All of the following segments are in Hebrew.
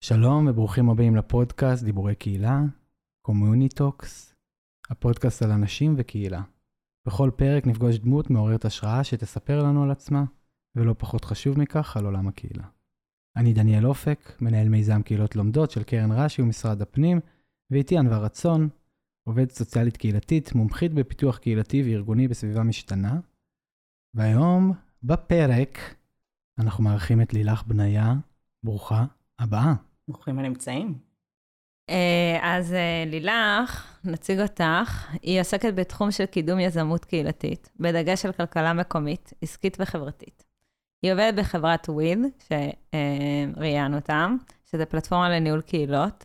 שלום וברוכים הבאים לפודקאסט דיבורי קהילה, CommuniTalks, הפודקאסט על אנשים וקהילה. בכל פרק נפגוש דמות מעוררת השראה שתספר לנו על עצמה, ולא פחות חשוב מכך, על עולם הקהילה. אני דניאל אופק, מנהל מיזם קהילות לומדות של קרן רש"י ומשרד הפנים, ואיתי ענווה רצון, עובדת סוציאלית קהילתית, מומחית בפיתוח קהילתי וארגוני בסביבה משתנה. והיום, בפרק, אנחנו מארחים את לילך בניה. ברוכה הבאה. ברוכים הנמצאים. אה, אז אה, לילך, נציג אותך, היא עוסקת בתחום של קידום יזמות קהילתית, בדגש על כלכלה מקומית, עסקית וחברתית. היא עובדת בחברת וויד, שראיינו אותם, שזה פלטפורמה לניהול קהילות,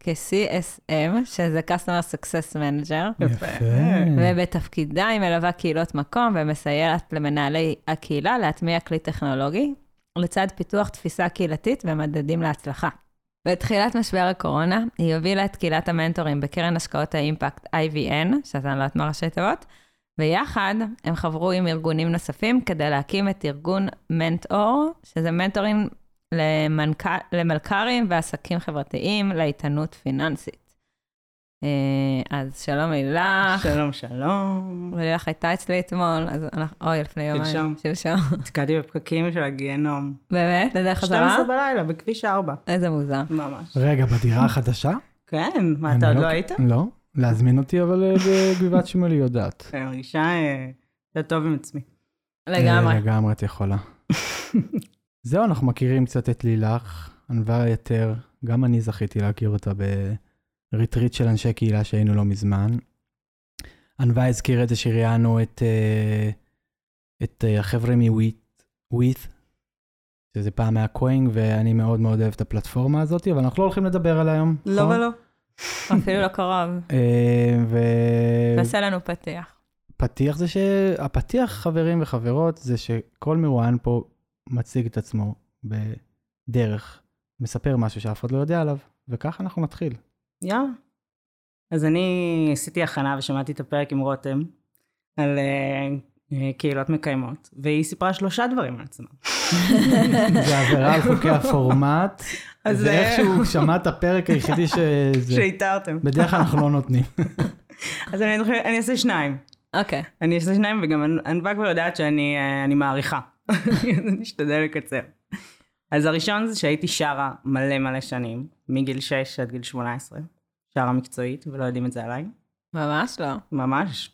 כ-CSM, שזה Customer Success Manager. יפה. ובתפקידה היא מלווה קהילות מקום ומסייעת למנהלי הקהילה להטמיע כלי טכנולוגי, לצד פיתוח תפיסה קהילתית ומדדים להצלחה. בתחילת משבר הקורונה, היא הובילה את קהילת המנטורים בקרן השקעות האימפקט IVN, שזה לא יודעת מה ראשי תיבות, ויחד הם חברו עם ארגונים נוספים כדי להקים את ארגון מנטור, שזה מנטורים למנכ... למלכ"רים ועסקים חברתיים לאיתנות פיננסית. אה, אז שלום לילך. שלום, שלום. לילך הייתה אצלי אתמול, אז אנחנו, אוי, לפני יומיים. שלשום. שלשום. נתקעתי בפקקים של הגיהנום. באמת? לדרך חזרה? 12 בלילה, בכביש 4. איזה מוזר. ממש. רגע, בדירה החדשה? כן, מה, אתה עוד לא היית? לא. להזמין אותי, אבל אה, בגבעת שמואל היא יודעת. אני מרגישה אה, יותר טוב עם עצמי. לגמרי. אה, לגמרי, את יכולה. זהו, אנחנו מכירים קצת את לילך, ענווה יותר. גם אני זכיתי להכיר אותה בריטריט של אנשי קהילה שהיינו לא מזמן. ענווה הזכיר את זה שראיינו את, אה, את אה, החבר'ה מווית, שזה פעם היה קווינג, ואני מאוד מאוד אוהב את הפלטפורמה הזאת, אבל אנחנו לא הולכים לדבר עליה היום. לא נכון? ולא. אפילו לא קרוב. אה, ו... תעשה לנו פתיח. פתיח זה שהפתיח, חברים וחברות, זה שכל מרואיין פה מציג את עצמו בדרך, מספר משהו שאף אחד לא יודע עליו, וככה אנחנו נתחיל. יאללה. אז אני עשיתי הכנה ושמעתי את הפרק עם רותם על אה, קהילות מקיימות, והיא סיפרה שלושה דברים על עצמה. זה עבירה על חוקי הפורמט, זה זה- איכשהו שמע את הפרק היחידי שזה... שהתרתם. בדרך כלל אנחנו לא נותנים. אז אני אני אעשה שניים. אוקיי. אני אעשה שניים, וגם ענ- ענווה כבר יודעת שאני אה, אני מעריכה. אז אני אשתדל לקצר. אז הראשון זה שהייתי שרה מלא מלא שנים, מגיל 6 עד גיל 18. שרה מקצועית, ולא יודעים את זה עליי. ממש לא. ממש.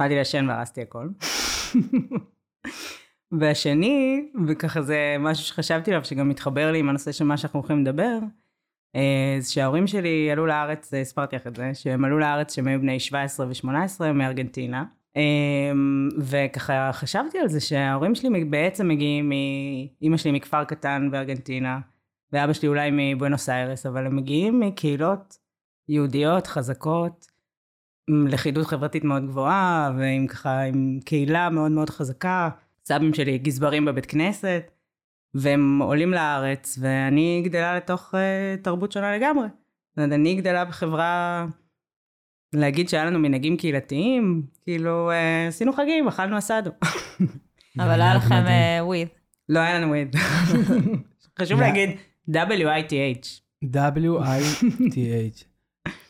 התחלתי לעשן והרסתי הכל. והשני, וככה זה משהו שחשבתי עליו, שגם מתחבר לי עם הנושא של מה שאנחנו הולכים לדבר, אה, זה שההורים שלי עלו לארץ, אה, הסברתי לך את זה, שהם עלו לארץ שהם היו בני 17 ו-18 מארגנטינה. אה, וככה חשבתי על זה שההורים שלי בעצם מגיעים, מ- אימא שלי מכפר קטן בארגנטינה, ואבא שלי אולי מבואנוס איירס, אבל הם מגיעים מקהילות יהודיות חזקות, לכידות חברתית מאוד גבוהה, ועם ככה, עם קהילה מאוד מאוד חזקה. סבים שלי גזברים בבית כנסת, והם עולים לארץ, ואני גדלה לתוך uh, תרבות שונה לגמרי. זאת אומרת, אני גדלה בחברה, להגיד שהיה לנו מנהגים קהילתיים, כאילו, uh, עשינו חגים, אכלנו אסדו. אבל לא היה לכם אה, וויד. לא היה לנו וויד. חשוב. להגיד W-I-T-H. W-I-T-H.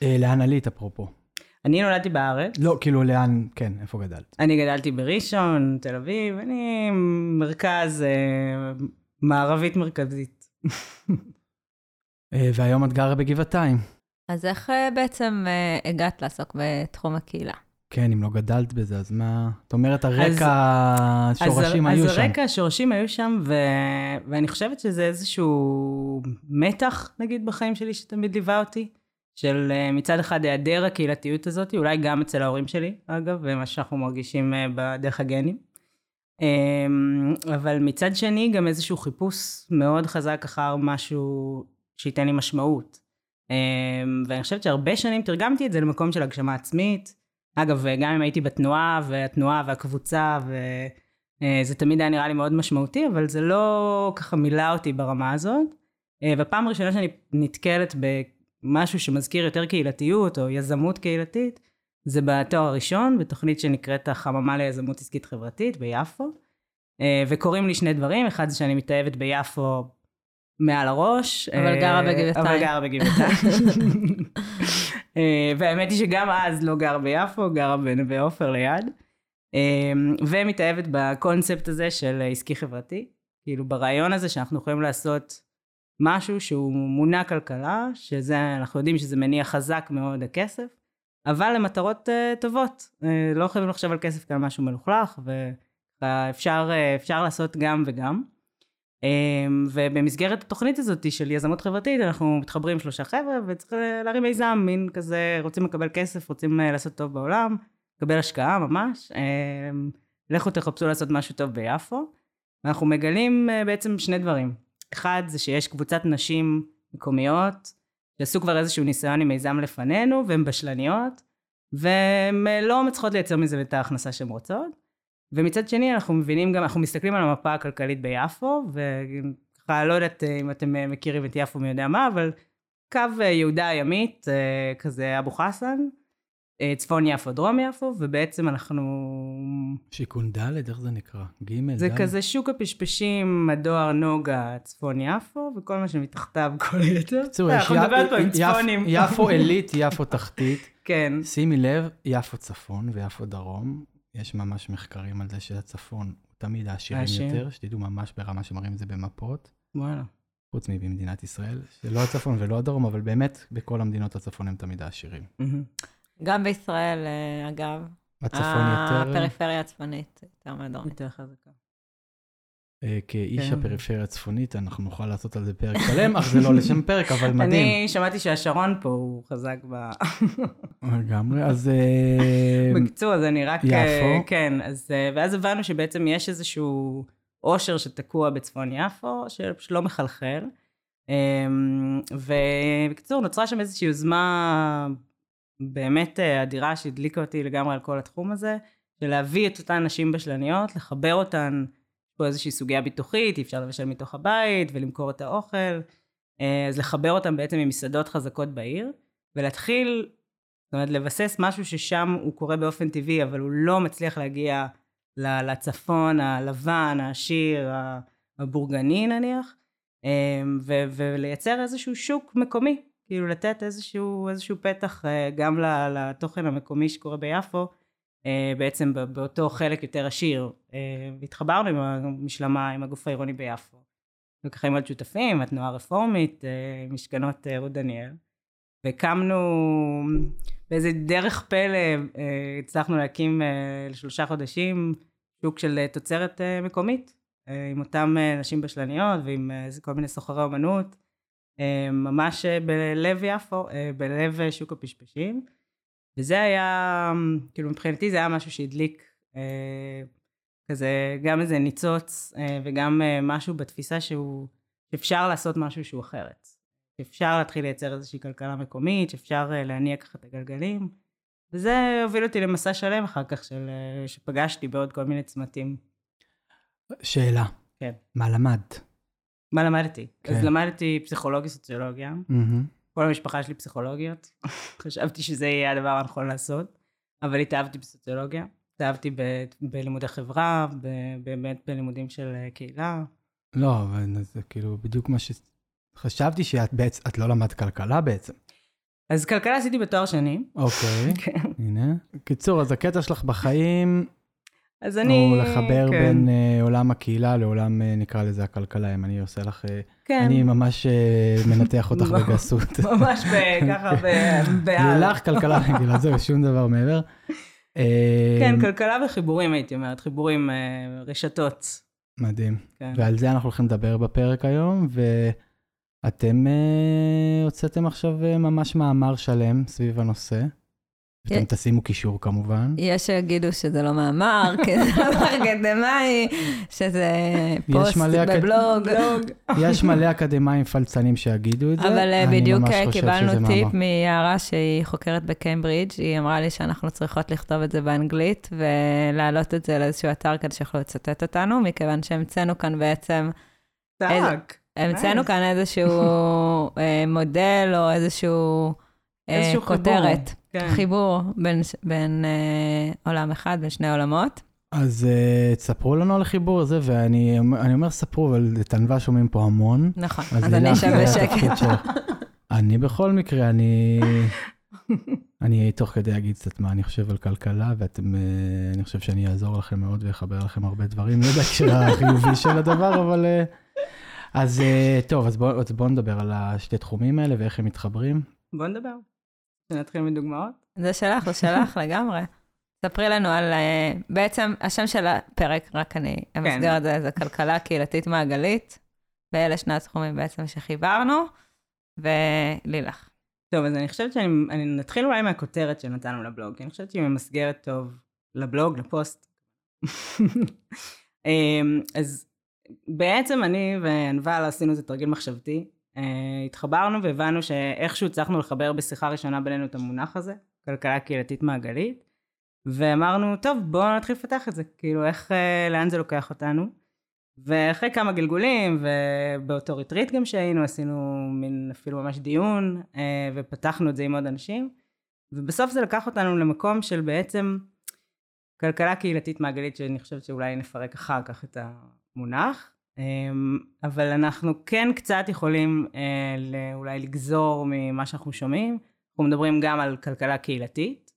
אה, לאן עלית אפרופו? אני נולדתי בארץ, לא, כאילו לאן, כן, איפה גדלת? אני גדלתי בראשון, תל אביב, אני מרכז, אה, מערבית מרכזית. אה, והיום את גרה בגבעתיים. אז איך אה, בעצם אה, הגעת לעסוק בתחום הקהילה? כן, אם לא גדלת בזה, אז מה... את אומרת, הרקע, אז- השורשים היו אז שם. הרקע, השורשים היו שם, ו... ואני חושבת שזה איזשהו מתח, נגיד, בחיים שלי, שתמיד ליווה אותי, של אה, מצד אחד היעדר הקהילתיות הזאת, אולי גם אצל ההורים שלי, אגב, ומה שאנחנו מרגישים אה, בדרך הגנים. אמ, אבל מצד שני, גם איזשהו חיפוש מאוד חזק אחר משהו שייתן לי משמעות. אמ, ואני חושבת שהרבה שנים תרגמתי את זה למקום של הגשמה עצמית. אגב, גם אם הייתי בתנועה, והתנועה והקבוצה, וזה תמיד היה נראה לי מאוד משמעותי, אבל זה לא ככה מילא אותי ברמה הזאת. אה, והפעם הראשונה שאני נתקלת במשהו שמזכיר יותר קהילתיות או יזמות קהילתית, זה בתואר הראשון, בתוכנית שנקראת החממה ליזמות עסקית חברתית ביפו. אה, וקורים לי שני דברים, אחד זה שאני מתאהבת ביפו מעל הראש. אבל גרה בגבעתיים. אבל גרה בגבעתיים. והאמת היא שגם אז לא גרה ביפו, גרה בנווה עופר ליד. ומתאהבת בקונספט הזה של עסקי חברתי. כאילו ברעיון הזה שאנחנו יכולים לעשות משהו שהוא מונע כלכלה, שזה, אנחנו יודעים שזה מניע חזק מאוד הכסף, אבל למטרות uh, טובות. Uh, לא חייבים לחשוב על כסף כעל משהו מלוכלך, ואפשר uh, לעשות גם וגם. Um, ובמסגרת התוכנית הזאת של יזמות חברתית, אנחנו מתחברים שלושה חבר'ה, וצריך להרים מיזם, מין כזה, רוצים לקבל כסף, רוצים uh, לעשות טוב בעולם, לקבל השקעה ממש. Um, לכו תחפשו לעשות משהו טוב ביפו. ואנחנו מגלים uh, בעצם שני דברים. אחד זה שיש קבוצת נשים מקומיות שעשו כבר איזשהו ניסיון עם מיזם לפנינו והן בשלניות והן אה, לא מצליחות לייצר מזה את ההכנסה שהן רוצות. ומצד שני אנחנו מבינים גם, אנחנו מסתכלים על המפה הכלכלית ביפו וככה לא יודעת אה, אם אתם מכירים את יפו מי יודע מה אבל קו יהודה הימית כזה אבו חסן אה, צפון יפו, דרום יפו, ובעצם אנחנו... שיכון ד', איך זה נקרא? ג', זה ד'? כזה שוק הפשפשים, הדואר נוגה, צפון יפו, וכל מה שמתחתיו, כל היתר. בקיצור, יש יפו עילית, יפו תחתית. כן. שימי לב, יפו צפון ויפו דרום, יש ממש מחקרים על זה שהצפון הוא תמיד העשירים יותר, שתדעו ממש ברמה שמראים את זה במפות. וואלה. חוץ מבמדינת ישראל, שלא הצפון ולא הדרום, אבל באמת, בכל המדינות הצפון הם תמיד העשירים. גם בישראל, אה, אגב. בצפון יותר... הפריפריה הצפונית יותר מהדרום. יותר חזקה. אה, כאיש כן. הפריפריה הצפונית, אנחנו נוכל לעשות על זה פרק שלם, אך זה לא לשם פרק, אבל מדהים. אני שמעתי שהשרון פה הוא חזק ב... לגמרי, אז... אה, בקיצור, אז אני רק... יפו. כן, אז... ואז הבנו שבעצם יש איזשהו עושר שתקוע בצפון יפו, שפשוט לא מחלחל. ובקיצור, נוצרה שם איזושהי יוזמה באמת אה, אדירה שהדליקה אותי לגמרי על כל התחום הזה, של להביא את אותן נשים בשלניות, לחבר אותן, פה איזושהי סוגיה ביטוחית, אי אפשר לבשל מתוך הבית ולמכור את האוכל, אה, אז לחבר אותן בעצם עם מסעדות חזקות בעיר, ולהתחיל, זאת אומרת לבסס משהו ששם הוא קורה באופן טבעי, אבל הוא לא מצליח להגיע לצפון הלבן, העשיר, הבורגני נניח, אה, ולייצר איזשהו שוק מקומי כאילו לתת איזשהו, איזשהו פתח אה, גם לתוכן המקומי שקורה ביפו, אה, בעצם באותו חלק יותר עשיר. אה, והתחברנו עם המשלמה, עם הגוף העירוני ביפו. וככה עם עוד שותפים, התנועה הרפורמית, משכנות רות דניאל. והקמנו באיזה דרך פלא, הצלחנו להקים לשלושה חודשים שוק של תוצרת מקומית, עם אותם נשים בשלניות ועם כל מיני סוחרי אמנות. אה, ממש אה, בלב יפו, אה, בלב שוק הפשפשים. וזה היה, כאילו מבחינתי זה היה משהו שהדליק כזה גם איזה ניצוץ וגם משהו בתפיסה שהוא, שאפשר לעשות משהו שהוא אחרת. שאפשר להתחיל לייצר איזושהי כלכלה מקומית, שאפשר להניע ככה את הגלגלים. וזה הוביל אותי למסע שלם אחר כך, של, שפגשתי בעוד כל מיני צמתים. שאלה. כן. מה למדת? מה למדתי? כן. אז למדתי פסיכולוגיה, סוציולוגיה. Mm-hmm. כל המשפחה שלי פסיכולוגיות. חשבתי שזה יהיה הדבר הנכון לעשות, אבל התאהבתי בסוציולוגיה. התאהבתי ב- בלימודי חברה, ב- באמת בלימודים של אה, קהילה. לא, אבל זה כאילו בדיוק מה ש... חשבתי שאת בעצם, את לא למדת כלכלה בעצם. אז כלכלה עשיתי בתואר שני. אוקיי, כן. הנה. קיצור, אז הקטע שלך בחיים אז אני... או לחבר כן. בין uh, עולם הקהילה לעולם, uh, נקרא לזה, הכלכלה, אם אני עושה לך... Uh, כן. אני ממש uh, מנתח אותך בגסות. ממש ככה, בעל. לילך כלכלה רגילה, זהו, שום דבר מעבר. כן, כלכלה וחיבורים, הייתי אומרת, חיבורים, uh, רשתות. מדהים. כן. ועל זה אנחנו הולכים לדבר בפרק היום, ואתם uh, הוצאתם עכשיו uh, ממש מאמר שלם סביב הנושא. אתם תשימו קישור כמובן. יש שיגידו שזה לא מאמר, כי זה לא אקדמאי, שזה פוסט בבלוג. יש מלא אקדמאים פלצנים שיגידו את זה. אבל אה, בדיוק קיבלנו טיפ מיערה שהיא חוקרת בקיימברידג', היא אמרה לי שאנחנו צריכות לכתוב את זה באנגלית ולהעלות את זה לאיזשהו אתר כדי שיוכלו לצטט אותנו, מכיוון שהמצאנו כאן בעצם... טאק. המצאנו כאן איזשהו אה, מודל או איזשהו אה. כותרת, כן. חיבור בין, בין אה, עולם אחד, בין שני עולמות. אז uh, תספרו לנו על החיבור הזה, ואני אני אומר ספרו, אבל את ענווה שומעים פה המון. נכון, אז אז אני אשב בשקט. אני בכל מקרה, אני... אני תוך כדי אגיד קצת מה אני חושב על כלכלה, ואתם, אה, אני חושב שאני אעזור לכם מאוד ואחבר לכם הרבה דברים, לא בהקשר החיובי של הדבר, אבל... אה, אז אה, טוב, אז בואו בוא נדבר על השתי תחומים האלה ואיך הם מתחברים. בוא נדבר. שנתחיל מדוגמאות. זה שלך, זה שלך לגמרי. ספרי לנו על, אה, בעצם השם של הפרק, רק אני אמסגר את זה, זה כלכלה קהילתית מעגלית, ואלה שני התחומים בעצם שחיברנו, ולילך. טוב, אז אני חושבת שאני אני נתחיל אולי מהכותרת שנתנו לבלוג, כי אני חושבת שהיא ממסגרת טוב לבלוג, לפוסט. אמ, אז בעצם אני וענבל עשינו איזה תרגיל מחשבתי. אה, התחברנו והבנו שאיכשהו הצלחנו לחבר בשיחה ראשונה בינינו את המונח הזה, כלכלה קהילתית מעגלית, ואמרנו, טוב, בואו נתחיל לפתח את זה, כאילו איך, אה, לאן זה לוקח אותנו. ואחרי כמה גלגולים, ובאותו ריטריט גם שהיינו, עשינו מין אפילו ממש דיון, אה, ופתחנו את זה עם עוד אנשים, ובסוף זה לקח אותנו למקום של בעצם כלכלה קהילתית מעגלית, שאני חושבת שאולי נפרק אחר כך את המונח, אבל אנחנו כן קצת יכולים אה, אולי לגזור ממה שאנחנו שומעים, אנחנו מדברים גם על כלכלה קהילתית,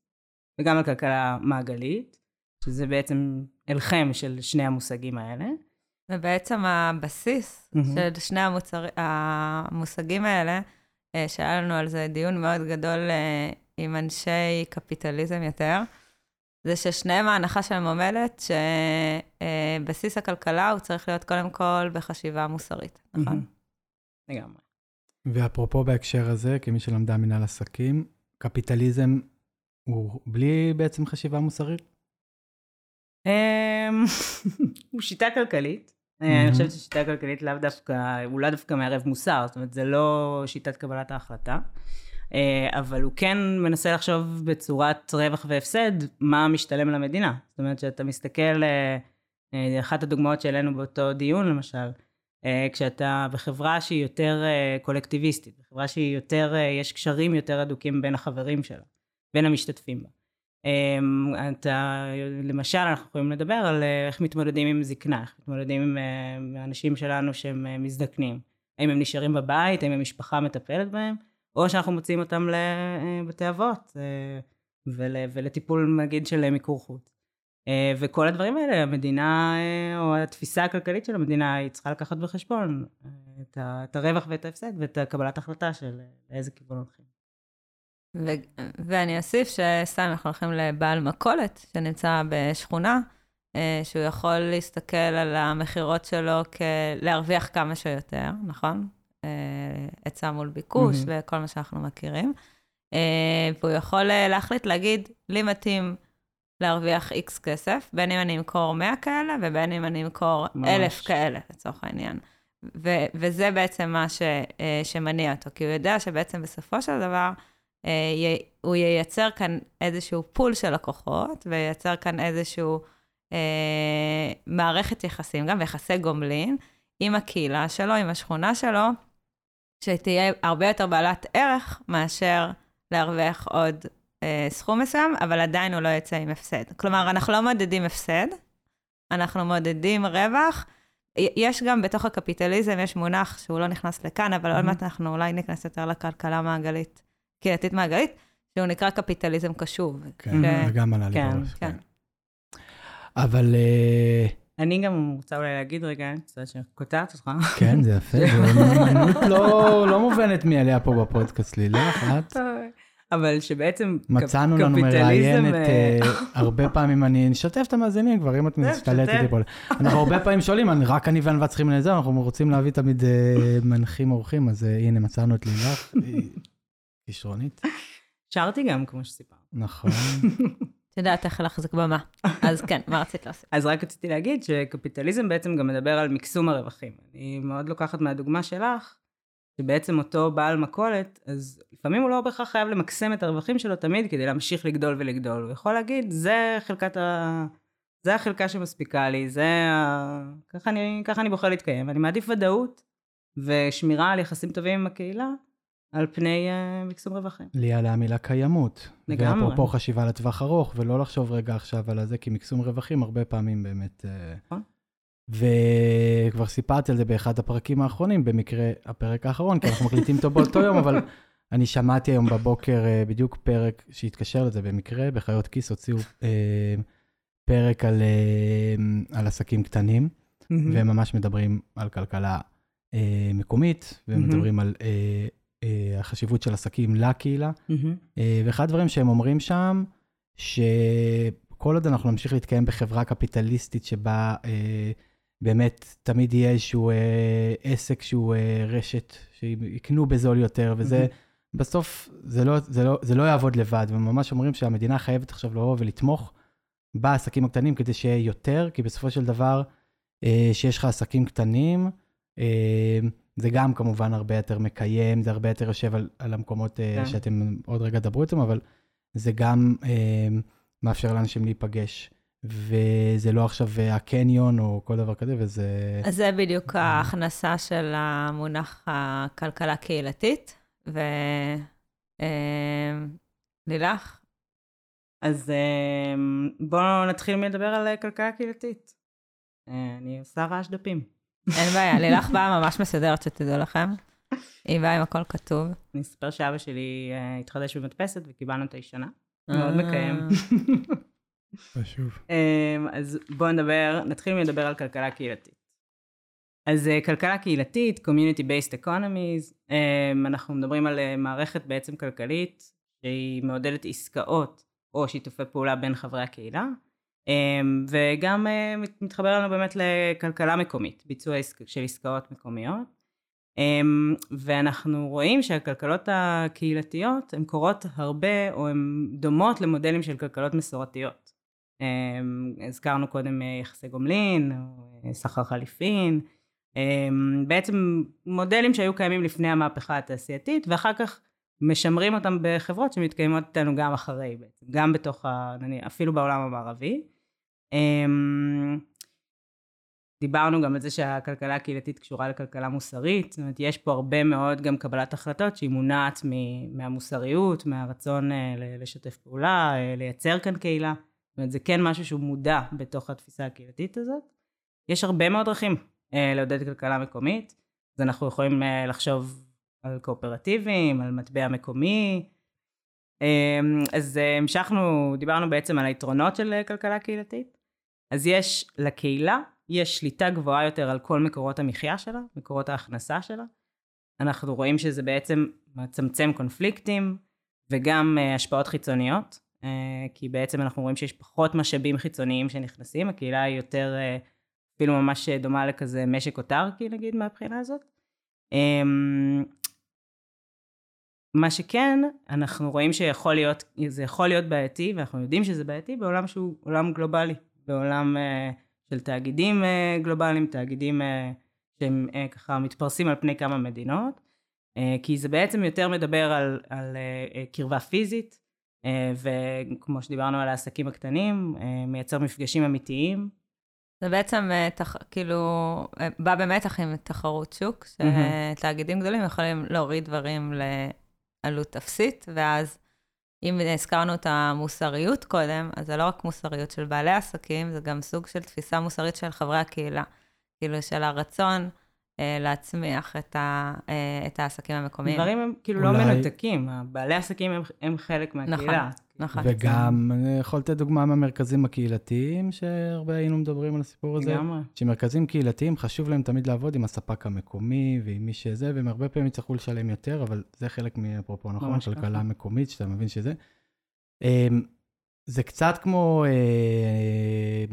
וגם על כלכלה מעגלית, שזה בעצם אלחם של שני המושגים האלה. ובעצם הבסיס מהמם. של שני המוצר, המושגים האלה, אה, שהיה לנו על זה דיון מאוד גדול אה, עם אנשי קפיטליזם יותר, זה ששניהם ההנחה שלהם עומדת, שבסיס הכלכלה הוא צריך להיות קודם כל בחשיבה מוסרית, נכון? לגמרי. ואפרופו בהקשר הזה, כמי שלמדה מנהל עסקים, קפיטליזם הוא בלי בעצם חשיבה מוסרית? אמ, הוא שיטה כלכלית. אה. אני חושבת ששיטה כלכלית לאו דווקא, הוא לאו דווקא מערב מוסר, זאת אומרת זה לא שיטת קבלת ההחלטה. אה, אבל הוא כן מנסה לחשוב בצורת רווח והפסד, מה משתלם למדינה. זאת אומרת שאתה מסתכל, אה, אה, אחת הדוגמאות שהעלינו באותו דיון למשל, כשאתה בחברה שהיא יותר קולקטיביסטית, בחברה שהיא יותר, יש קשרים יותר הדוקים בין החברים שלה, בין המשתתפים בה. אמ, אתה, למשל, אנחנו יכולים לדבר על איך מתמודדים עם זקנה, איך מתמודדים עם האנשים שלנו שהם מזדקנים. האם הם נשארים בבית, האם המשפחה מטפלת בהם, או שאנחנו מוציאים אותם לבתי אבות אה, ול, ולטיפול נגיד של מיקור חוץ. אה, וכל הדברים האלה, המדינה, אה, או התפיסה הכלכלית של המדינה, היא צריכה לקחת בחשבון אה, את, ה, את הרווח ואת ההפסד ואת קבלת החלטה של אה, לאיזה כיוון הולכים. ו- ואני אוסיף שסתם אנחנו הולכים לבעל מכולת שנמצא בשכונה, אה, שהוא יכול להסתכל על המכירות שלו כלהרוויח כמה שיותר, נכון? אה, היצע מול ביקוש מהמם. וכל מה שאנחנו מכירים. אה, והוא יכול אה, להחליט להגיד, לי מתאים להרוויח איקס כסף, בין אם אני אמכור 100 כאלה ובין אם אני אמכור ממש. אלף כאלה, לצורך העניין. ו- וזה בעצם מה ש- שמניע אותו, כי הוא יודע שבעצם בסופו של דבר, הוא ייצר כאן איזשהו פול של לקוחות, וייצר כאן איזשהו אה, מערכת יחסים, גם יחסי גומלין, עם הקהילה שלו, עם השכונה שלו, שתהיה הרבה יותר בעלת ערך מאשר להרוויח עוד אה, סכום מסוים, אבל עדיין הוא לא יצא עם הפסד. כלומר, אנחנו לא מודדים הפסד, אנחנו מודדים רווח. יש גם בתוך הקפיטליזם, יש מונח שהוא לא נכנס לכאן, אבל עוד Mhm. מעט אנחנו אולי ניכנס יותר לכלכלה מעגלית, קהילתית מעגלית, שהוא נקרא קפיטליזם קשוב. כן, זה גם עלה לי כן, בראש. כן. אבל אה, אני גם רוצה אולי להגיד רגע, קצת שקוטעת אותך. כן, זה יפה, זו מיומנות לא לא מובנת מאליה פה בפודקאסט, לילך, את? אבל שבעצם מצאנו לנו קפיטליזם, מראיינת, אה, אה, הרבה פעמים אני נשתף את המאזינים כבר, אם את משתלטת. לי פה. אנחנו הרבה פעמים שואלים, רק אני וענווה צריכים לזה, אנחנו רוצים להביא תמיד אה, מנחים אורחים, אז הנה, מצאנו את לילך, היא כישרונית. שרתי גם, כמו שסיפרת. נכון. את יודעת איך להחזיק במה. אז כן, מה רצית להוסיף? אז רק רציתי להגיד שקפיטליזם בעצם גם מדבר על מקסום הרווחים. אני מאוד לוקחת מהדוגמה שלך, שבעצם אותו בעל מכולת, אז לפעמים הוא לא בהכרח חייב למקסם את הרווחים שלו תמיד כדי להמשיך לגדול ולגדול. הוא יכול להגיד, זה חלקת ה... זה החלקה שמספיקה לי, זה ה... ככה אני, ככה אני בוחר להתקיים. אני מעדיף ודאות ושמירה על יחסים טובים עם הקהילה, על פני uh, מקסום רווחים. לי עליה המילה קיימות. לגמרי. ואפרופו חשיבה לטווח ארוך, ולא לחשוב רגע עכשיו על זה, כי מקסום רווחים הרבה פעמים באמת... אה, נכון. וכבר סיפרתי על זה באחד הפרקים האחרונים, במקרה הפרק האחרון, כי אנחנו מקליטים אותו באותו יום, אבל אני שמעתי היום בבוקר אה, בדיוק פרק שהתקשר לזה במקרה, בחיות כיס הוציאו אה, פרק על, אה, על עסקים קטנים, והם ממש מדברים על כלכלה אה, מקומית, והם. מדברים על אה, החשיבות של עסקים לקהילה. אה, ואחד הדברים שהם אומרים שם, שכל עוד אנחנו נמשיך להתקיים בחברה קפיטליסטית שבה אה, באמת תמיד יהיה איזשהו אה, עסק שהוא אה, רשת, שיקנו בזול יותר, וזה, מהמם. בסוף זה לא, זה, לא, זה לא יעבוד לבד, וממש אומרים שהמדינה חייבת עכשיו לבוא ולתמוך בעסקים הקטנים כדי שיהיה יותר, כי בסופו של דבר, אה, שיש לך עסקים קטנים, אה, זה גם כמובן הרבה יותר מקיים, זה הרבה יותר יושב על, על המקומות אה, כן. שאתם עוד רגע תדברו איתם, אבל זה גם אה, מאפשר לאנשים להיפגש. וזה לא עכשיו אה, הקניון או כל דבר כזה, וזה... אז זה בדיוק ההכנסה של המונח הכלכלה קהילתית. ולילך, אז אה, בואו נתחיל מלדבר על כלכלה קהילתית. אני עושה רעש דפים. אין בעיה, לילך באה ממש מסודרת, שתדעו לכם. היא באה עם הכל כתוב. אני אספר שאבא שלי אה, התחדש במדפסת וקיבלנו את הישנה. מאוד מקיים. חשוב. אמ, אז בואו נדבר, נתחיל מלדבר על כלכלה קהילתית. אז אה, כלכלה קהילתית, Community-Based Economies, אמ, אנחנו מדברים על אה, מערכת בעצם כלכלית שהיא מעודדת עסקאות או שיתופי פעולה בין חברי הקהילה, וגם אה, מת- מתחבר לנו באמת לכלכלה מקומית, ביצוע של עסקאות מקומיות. אמ, ואנחנו רואים שהכלכלות הקהילתיות הן קורות הרבה או הן דומות למודלים של כלכלות מסורתיות. אמ, הזכרנו קודם אה, יחסי גומלין, אה, סחר חליפין, אמ, בעצם מודלים שהיו קיימים לפני המהפכה התעשייתית ואחר כך משמרים אותם בחברות שמתקיימות איתנו גם אחרי בעצם, גם בתוך, ה, אפילו בעולם המערבי. אמ, דיברנו גם על זה שהכלכלה הקהילתית קשורה לכלכלה מוסרית, זאת אומרת יש פה הרבה מאוד גם קבלת החלטות שהיא מונעת מהמוסריות, מהרצון אה, לשתף פעולה, אה, לייצר כאן קהילה, זאת אומרת זה כן משהו שהוא מודע בתוך התפיסה הקהילתית הזאת. יש הרבה מאוד דרכים אה, לעודד כלכלה מקומית, אז אנחנו יכולים לחשוב על קואופרטיבים, על מטבע מקומי, אה, אז המשכנו, דיברנו בעצם על היתרונות של כלכלה קהילתית. אז יש לקהילה, יש שליטה גבוהה יותר על כל מקורות המחיה שלה, מקורות ההכנסה שלה. אנחנו רואים שזה בעצם מצמצם קונפליקטים וגם uh, השפעות חיצוניות, uh, כי בעצם אנחנו רואים שיש פחות משאבים חיצוניים שנכנסים, הקהילה היא יותר uh, אפילו ממש דומה לכזה משק אוטרקי נגיד מהבחינה הזאת. Um, מה שכן, אנחנו רואים שיכול להיות, זה יכול להיות בעייתי, ואנחנו יודעים שזה בעייתי בעולם שהוא עולם גלובלי, בעולם uh, של תאגידים uh, גלובליים, תאגידים uh, שהם ככה מתפרסים על פני כמה מדינות, כי זה בעצם יותר מדבר על, על קרבה פיזית, וכמו שדיברנו על העסקים הקטנים, מייצר מפגשים אמיתיים. זה בעצם אה, תח, כאילו, אה, בא במתח עם תחרות שוק, שתאגידים גדולים יכולים להוריד דברים לעלות אפסית, ואז אם הזכרנו את המוסריות קודם, אז זה לא רק מוסריות של בעלי עסקים, זה גם סוג של תפיסה מוסרית של חברי הקהילה. כאילו של הרצון אה, להצמיח את, ה, אה, את העסקים המקומיים. דברים הם כאילו אולי- לא מנותקים, בעלי העסקים הם, הם חלק מהקהילה. נכון. וגם, אני יכול לתת דוגמה מהמרכזים הקהילתיים, שהרבה היינו מדברים על הסיפור הזה. לגמרי. שמרכזים קהילתיים, חשוב להם תמיד לעבוד עם הספק המקומי ועם מי שזה, והם הרבה פעמים יצטרכו לשלם יותר, אבל זה חלק מאפרופו, נכון? ממש כלכלה. מקומית, שאתה מבין שזה. אמ, זה קצת כמו אה,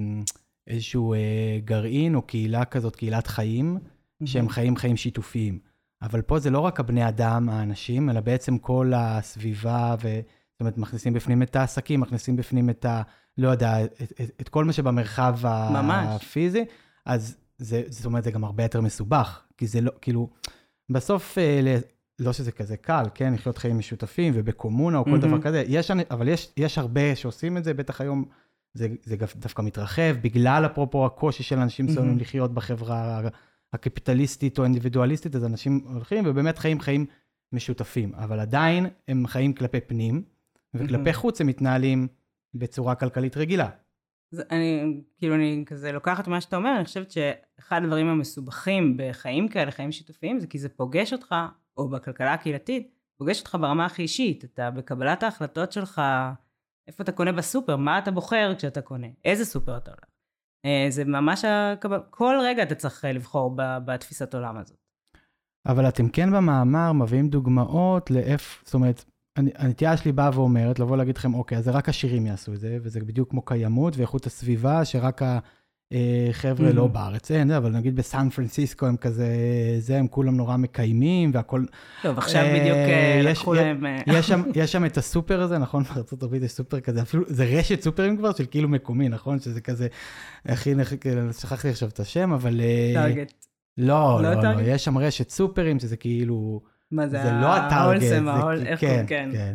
איזשהו אה, גרעין או קהילה כזאת, קהילת חיים, שהם חיים חיים שיתופיים. אבל פה זה לא רק הבני אדם, האנשים, אלא בעצם כל הסביבה, ו... זאת אומרת, מכניסים בפנים את העסקים, מכניסים בפנים את ה... לא יודע, את, את, את כל מה שבמרחב ממש. הפיזי, אז זה, זאת אומרת, זה גם הרבה יותר מסובך, כי זה לא, כאילו, בסוף, אה, לא שזה כזה קל, כן, לחיות חיים משותפים ובקומונה או כל מהמם. דבר כזה, יש, אבל יש, יש הרבה שעושים את זה, בטח היום זה, זה דווקא מתרחב, בגלל אפרופו הקושי של אנשים מסוימים מהמם. לחיות בחברה הקפיטליסטית או האינדיבידואליסטית, אז אנשים הולכים ובאמת חיים חיים משותפים, אבל עדיין הם חיים כלפי פנים, וכלפי חוץ הם מתנהלים בצורה כלכלית רגילה. אז אני, כאילו, אני כזה לוקחת מה שאתה אומר, אני חושבת שאחד הדברים המסובכים בחיים כאלה, חיים שיתופיים, זה כי זה פוגש אותך, או בכלכלה הקהילתית, פוגש אותך ברמה הכי אישית. אתה בקבלת ההחלטות שלך, איפה אתה קונה בסופר, מה אתה בוחר כשאתה קונה, איזה סופר אתה הולך. אה, זה ממש, הקבל... כל רגע אתה צריך אה, לבחור בתפיסת עולם הזאת. אבל אתם כן במאמר מביאים דוגמאות לאיפה, זאת אומרת, הנטייה שלי באה ואומרת, לבוא להגיד לכם, אוקיי, אז זה רק עשירים יעשו את זה, וזה בדיוק כמו קיימות ואיכות הסביבה, שרק החבר'ה לא mm-hmm. בארץ אין, אבל נגיד בסן פרנסיסקו הם כזה, זה, הם כולם נורא מקיימים והכל... טוב, עכשיו בדיוק אה, לקחו להם... אה, יש שם את הסופר הזה, נכון? בארצות הברית יש סופר כזה, אפילו, זה רשת סופרים כבר של כאילו מקומי, נכון? שזה כזה, הכי, שכחתי עכשיו את השם, אבל... אה, טארגט. לא, לא, לא, לא, יש שם רשת סופרים שזה כאילו... מה זה? זה לא הטארגט. כן, כן. כן.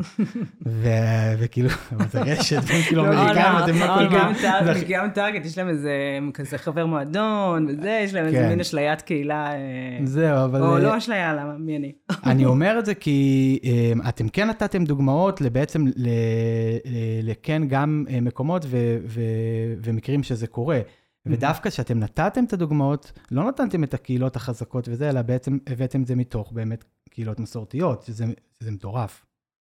וכאילו, זה רשת, כאילו אמריקאים, אתם לא כולם... גם טארגט, יש להם איזה כזה חבר מועדון, וזה, יש להם איזה כן. מין אשליית קהילה. אה, זהו, אבל... או לא אשליה, למה? מי אני? אני אומר את זה כי אה, אתם כן נתתם דוגמאות בעצם לכן גם אה, מקומות ומקרים שזה קורה. ודווקא כשאתם נתתם את הדוגמאות, לא נתתם את הקהילות החזקות וזה, אלא בעצם הבאתם את זה מתוך באמת קהילות מסורתיות, שזה, שזה מטורף.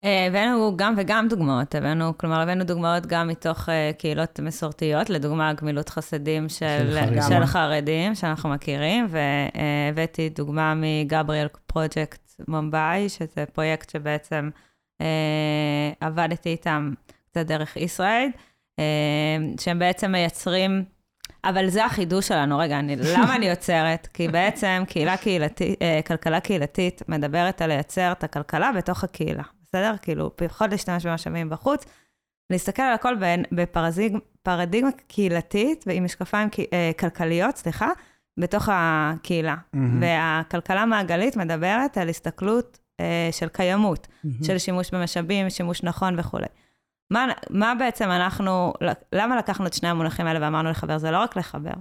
אה, הבאנו גם וגם דוגמאות, הבאנו, כלומר, הבאנו דוגמאות גם מתוך uh, קהילות מסורתיות, לדוגמה, גמילות חסדים של, של, של חרדים, שאנחנו מכירים, והבאתי דוגמה מגבריאל פרויקט מומבאי, שזה פרויקט שבעצם uh, עבדתי איתם קצת דרך ישראל, uh, שהם בעצם מייצרים... אבל זה החידוש שלנו. רגע, אני, למה אני יוצרת? כי בעצם קהילה קהילתית, אה, כלכלה קהילתית מדברת על לייצר את הכלכלה בתוך הקהילה, בסדר? כאילו, פחות להשתמש במשאבים בחוץ, להסתכל על הכל בפרדיגמה קהילתית ועם משקפיים אה, כלכליות, סליחה, בתוך הקהילה. Mm-hmm. והכלכלה מעגלית מדברת על הסתכלות אה, של קיימות, mm-hmm. של שימוש במשאבים, שימוש נכון וכולי. מה, מה בעצם אנחנו, למה לקחנו את שני המונחים האלה ואמרנו לחבר? זה לא רק לחבר,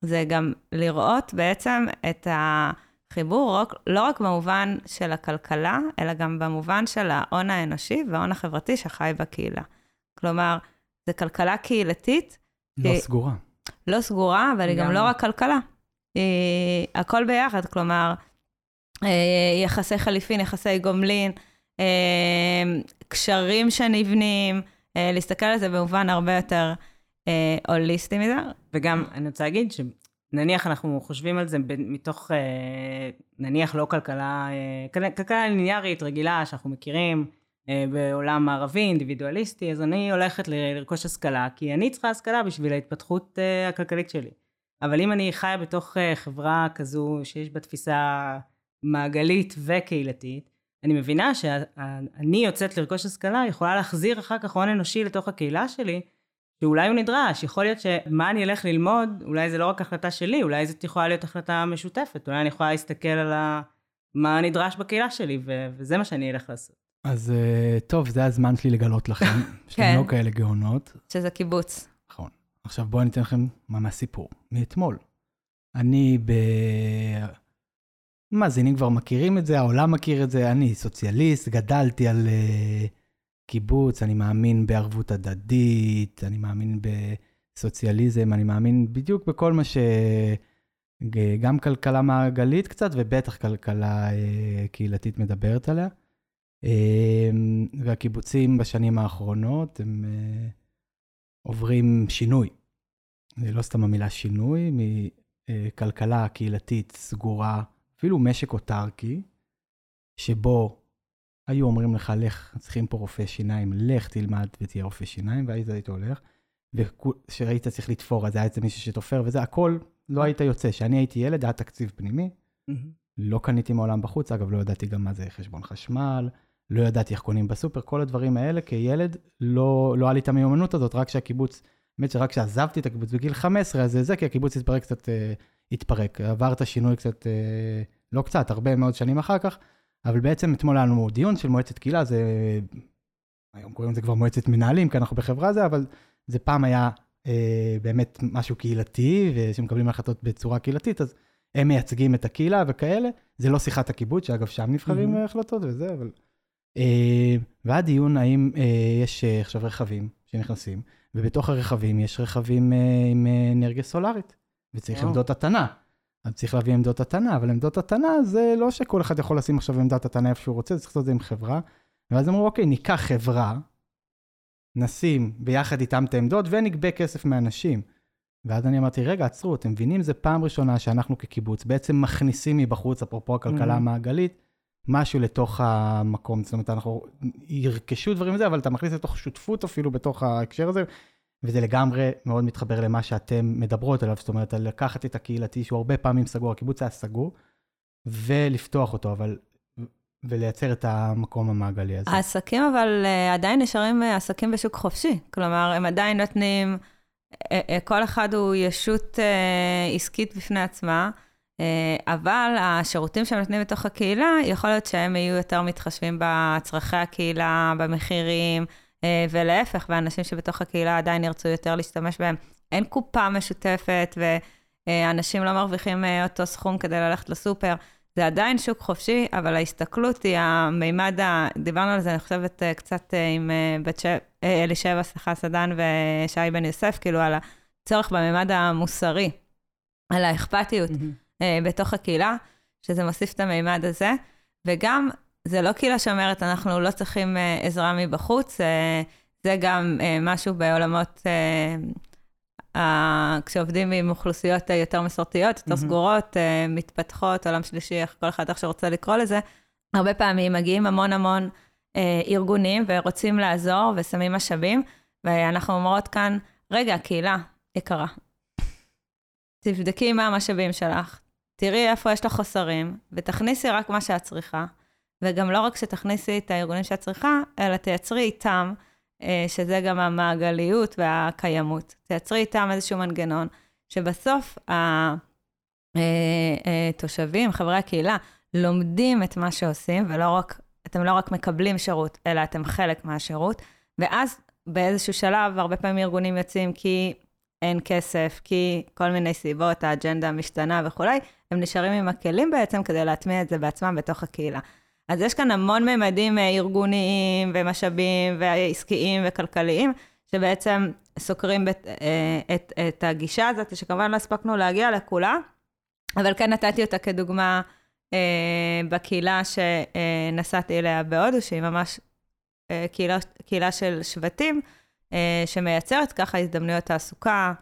זה גם לראות בעצם את החיבור, לא רק במובן של הכלכלה, אלא גם במובן של ההון האנושי וההון החברתי שחי בקהילה. כלומר, זה כלכלה קהילתית. לא היא, סגורה. לא סגורה, אבל היא גם לא רק כלכלה. היא הכל ביחד, כלומר, אה, יחסי חליפין, יחסי גומלין, קשרים שנבנים, אה, להסתכל על זה במובן הרבה יותר אה, הוליסטי מזה. וגם, אני רוצה להגיד שנניח אנחנו חושבים על זה מתוך, נניח לא כלכלה, כלכלה ליניארית רגילה שאנחנו מכירים, בעולם מערבי, אינדיבידואליסטי, אז אני הולכת לרכוש השכלה, כי אני צריכה השכלה בשביל ההתפתחות הכלכלית שלי. אבל אם אני חיה בתוך חברה כזו שיש בה תפיסה מעגלית וקהילתית, אני מבינה שאני יוצאת לרכוש השכלה, יכולה להחזיר אחר כך הון אנושי לתוך הקהילה שלי, שאולי הוא נדרש, יכול להיות שמה אני אלך ללמוד, אולי זה לא רק החלטה שלי, אולי זאת יכולה להיות החלטה משותפת, אולי אני יכולה להסתכל על ה... מה נדרש בקהילה שלי, ו- וזה מה שאני אלך לעשות. אז uh, טוב, זה הזמן שלי לגלות לכם, שאתם כן. לא כאלה גאונות. שזה קיבוץ. נכון. עכשיו בואו אני אתן לכם ממש סיפור, מאתמול. אני ב... מאזינים כבר מכירים את זה, העולם מכיר את זה, אני סוציאליסט, גדלתי על uh, קיבוץ, אני מאמין בערבות הדדית, אני מאמין בסוציאליזם, אני מאמין בדיוק בכל מה ש... גם כלכלה מעגלית קצת, ובטח כלכלה uh, קהילתית מדברת עליה. Uh, והקיבוצים בשנים האחרונות הם uh, עוברים שינוי. זה לא סתם המילה שינוי, מכלכלה קהילתית סגורה, אפילו משק אוטרקי, שבו היו אומרים לך, לך, צריכים פה רופא שיניים, לך תלמד ותהיה רופא שיניים, והיית היית הולך, וכשראית צריך לתפור, אז היה איזה מישהו שתופר, וזה הכל, לא היית יוצא. כשאני הייתי ילד, היה תקציב פנימי, לא קניתי מעולם בחוץ, אגב, לא ידעתי גם מה זה חשבון חשמל, לא ידעתי איך קונים בסופר, כל הדברים האלה, כילד, לא, לא היה לי את המיומנות הזאת, רק שהקיבוץ, באמת שרק כשעזבתי את הקיבוץ בגיל 15, אז זה זה, כי הקיבוץ התפרק קצת אה, התפרק. עבר את השינוי קצת, אה, לא קצת, הרבה מאוד שנים אחר כך, אבל בעצם אתמול היה לנו דיון של מועצת קהילה, זה, היום קוראים לזה כבר מועצת מנהלים, כי אנחנו בחברה זה, אבל זה פעם היה אה, באמת משהו קהילתי, ושמקבלים החלטות בצורה קהילתית, אז הם מייצגים את הקהילה וכאלה. זה לא שיחת הקיבוץ, שאגב, שם נבחרים Mhm. החלטות וזה, אבל... אה, והיה דיון האם אה, יש אה, עכשיו רכבים שנכנסים, ובתוך הרכבים יש רכבים אה, עם אה, אנרגיה סולארית, וצריך וואו. עמדות התנה. אז צריך להביא עמדות התנה, אבל עמדות התנה זה לא שכל אחד יכול לשים עכשיו עמדת התנה איפה שהוא רוצה, צריך לעשות את זה עם חברה. ואז אמרו, אוקיי, ניקח חברה, נשים ביחד איתם את העמדות ונגבה כסף מאנשים. ואז אני אמרתי, רגע, עצרו, אתם מבינים, זו פעם ראשונה שאנחנו כקיבוץ בעצם מכניסים מבחוץ, אפרופו הכלכלה Mhm. המעגלית, משהו לתוך המקום. זאת אומרת, אנחנו ירכשו דברים וזה, אבל אתה מכניס לתוך שותפות אפילו בתוך ההקשר הזה, וזה לגמרי מאוד מתחבר למה שאתם מדברות עליו, זאת אומרת, על לקחת את הקהילתי, שהוא הרבה פעמים סגור, הקיבוץ היה סגור, ולפתוח אותו, אבל... ולייצר את המקום המעגלי הזה. העסקים אבל אה, עדיין נשארים אה, עסקים בשוק חופשי. כלומר, הם עדיין נותנים, אה, כל אחד הוא ישות עסקית בפני עצמה, אבל השירותים שהם נותנים בתוך הקהילה, יכול להיות שהם יהיו יותר מתחשבים בצרכי הקהילה, במחירים, ולהפך, ואנשים שבתוך הקהילה עדיין ירצו יותר להשתמש בהם. אין קופה משותפת, ואנשים לא מרוויחים אה, אותו סכום כדי ללכת לסופר. זה עדיין שוק חופשי, אבל ההסתכלות היא המימד, ה... דיברנו על זה, אני חושבת, אה, קצת אה, עם אה, בת ש... אה, אלישבע, סליחה, סדן ושי בן יוסף, כאילו על הצורך במימד המוסרי, על האכפתיות אה, בתוך הקהילה, שזה מוסיף את המימד הזה, וגם, זה לא קהילה שאומרת, אנחנו לא צריכים אה, עזרה מבחוץ, אה, זה גם אה, משהו בעולמות, אה, ה- כשעובדים עם אוכלוסיות אה, יותר מסורתיות, יותר מהמם. סגורות, אה, מתפתחות, עולם שלישי, איך כל אחד איך שרוצה לקרוא לזה, הרבה פעמים מגיעים המון המון אה, ארגונים ורוצים לעזור ושמים משאבים, ואנחנו אומרות כאן, רגע, קהילה יקרה, תבדקי מה המשאבים שלך, תראי איפה יש לך חוסרים, ותכניסי רק מה שאת צריכה, וגם לא רק שתכניסי את הארגונים שאת צריכה, אלא תייצרי איתם, אה, שזה גם המעגליות והקיימות. תייצרי איתם איזשהו מנגנון, שבסוף התושבים, חברי הקהילה, לומדים את מה שעושים, ולא רק, אתם לא רק מקבלים שירות, אלא אתם חלק מהשירות, ואז באיזשהו שלב, הרבה פעמים ארגונים יוצאים כי אין כסף, כי כל מיני סיבות, האג'נדה משתנה וכולי, הם נשארים עם הכלים בעצם כדי להטמיע את זה בעצמם בתוך הקהילה. אז יש כאן המון ממדים אה, ארגוניים ומשאבים ועסקיים וכלכליים, שבעצם סוקרים בת, אה, את, את הגישה הזאת, שכמובן לא הספקנו להגיע לכולה, אבל כן נתתי אותה כדוגמה אה, בקהילה שנסעתי אליה בהודו, שהיא ממש קהילה, קהילה של שבטים, שמייצרת ככה הזדמנויות תעסוקה.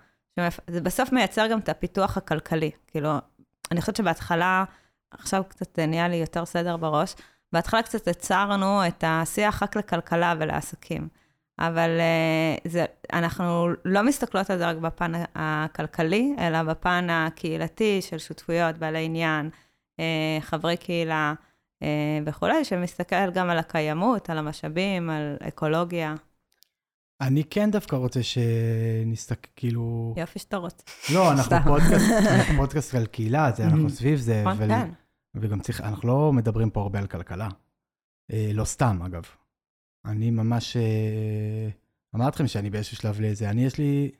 זה בסוף מייצר גם את הפיתוח הכלכלי. כאילו, אני חושבת שבהתחלה, עכשיו קצת נהיה לי יותר סדר בראש, בהתחלה קצת הצרנו את השיח רק לכלכלה ולעסקים. אבל uh, זה, אנחנו לא מסתכלות על זה רק בפן הכלכלי, אלא בפן הקהילתי של שותפויות, בעלי עניין, uh, חברי קהילה uh, וכולי, שמסתכל גם על הקיימות, על המשאבים, על אקולוגיה. אני כן דווקא רוצה שנסתכל, כאילו... יופי שאתה רוצה. לא, אנחנו. פודקאסט, אנחנו פודקאסט על קהילה, זה, אנחנו סביב זה, נכון, כן. וגם צריך, אנחנו לא מדברים פה הרבה על כלכלה. אה, לא סתם, אגב. אני ממש... אה, אמרתי לכם שאני באיזשהו שלב לזה, אני יש לי...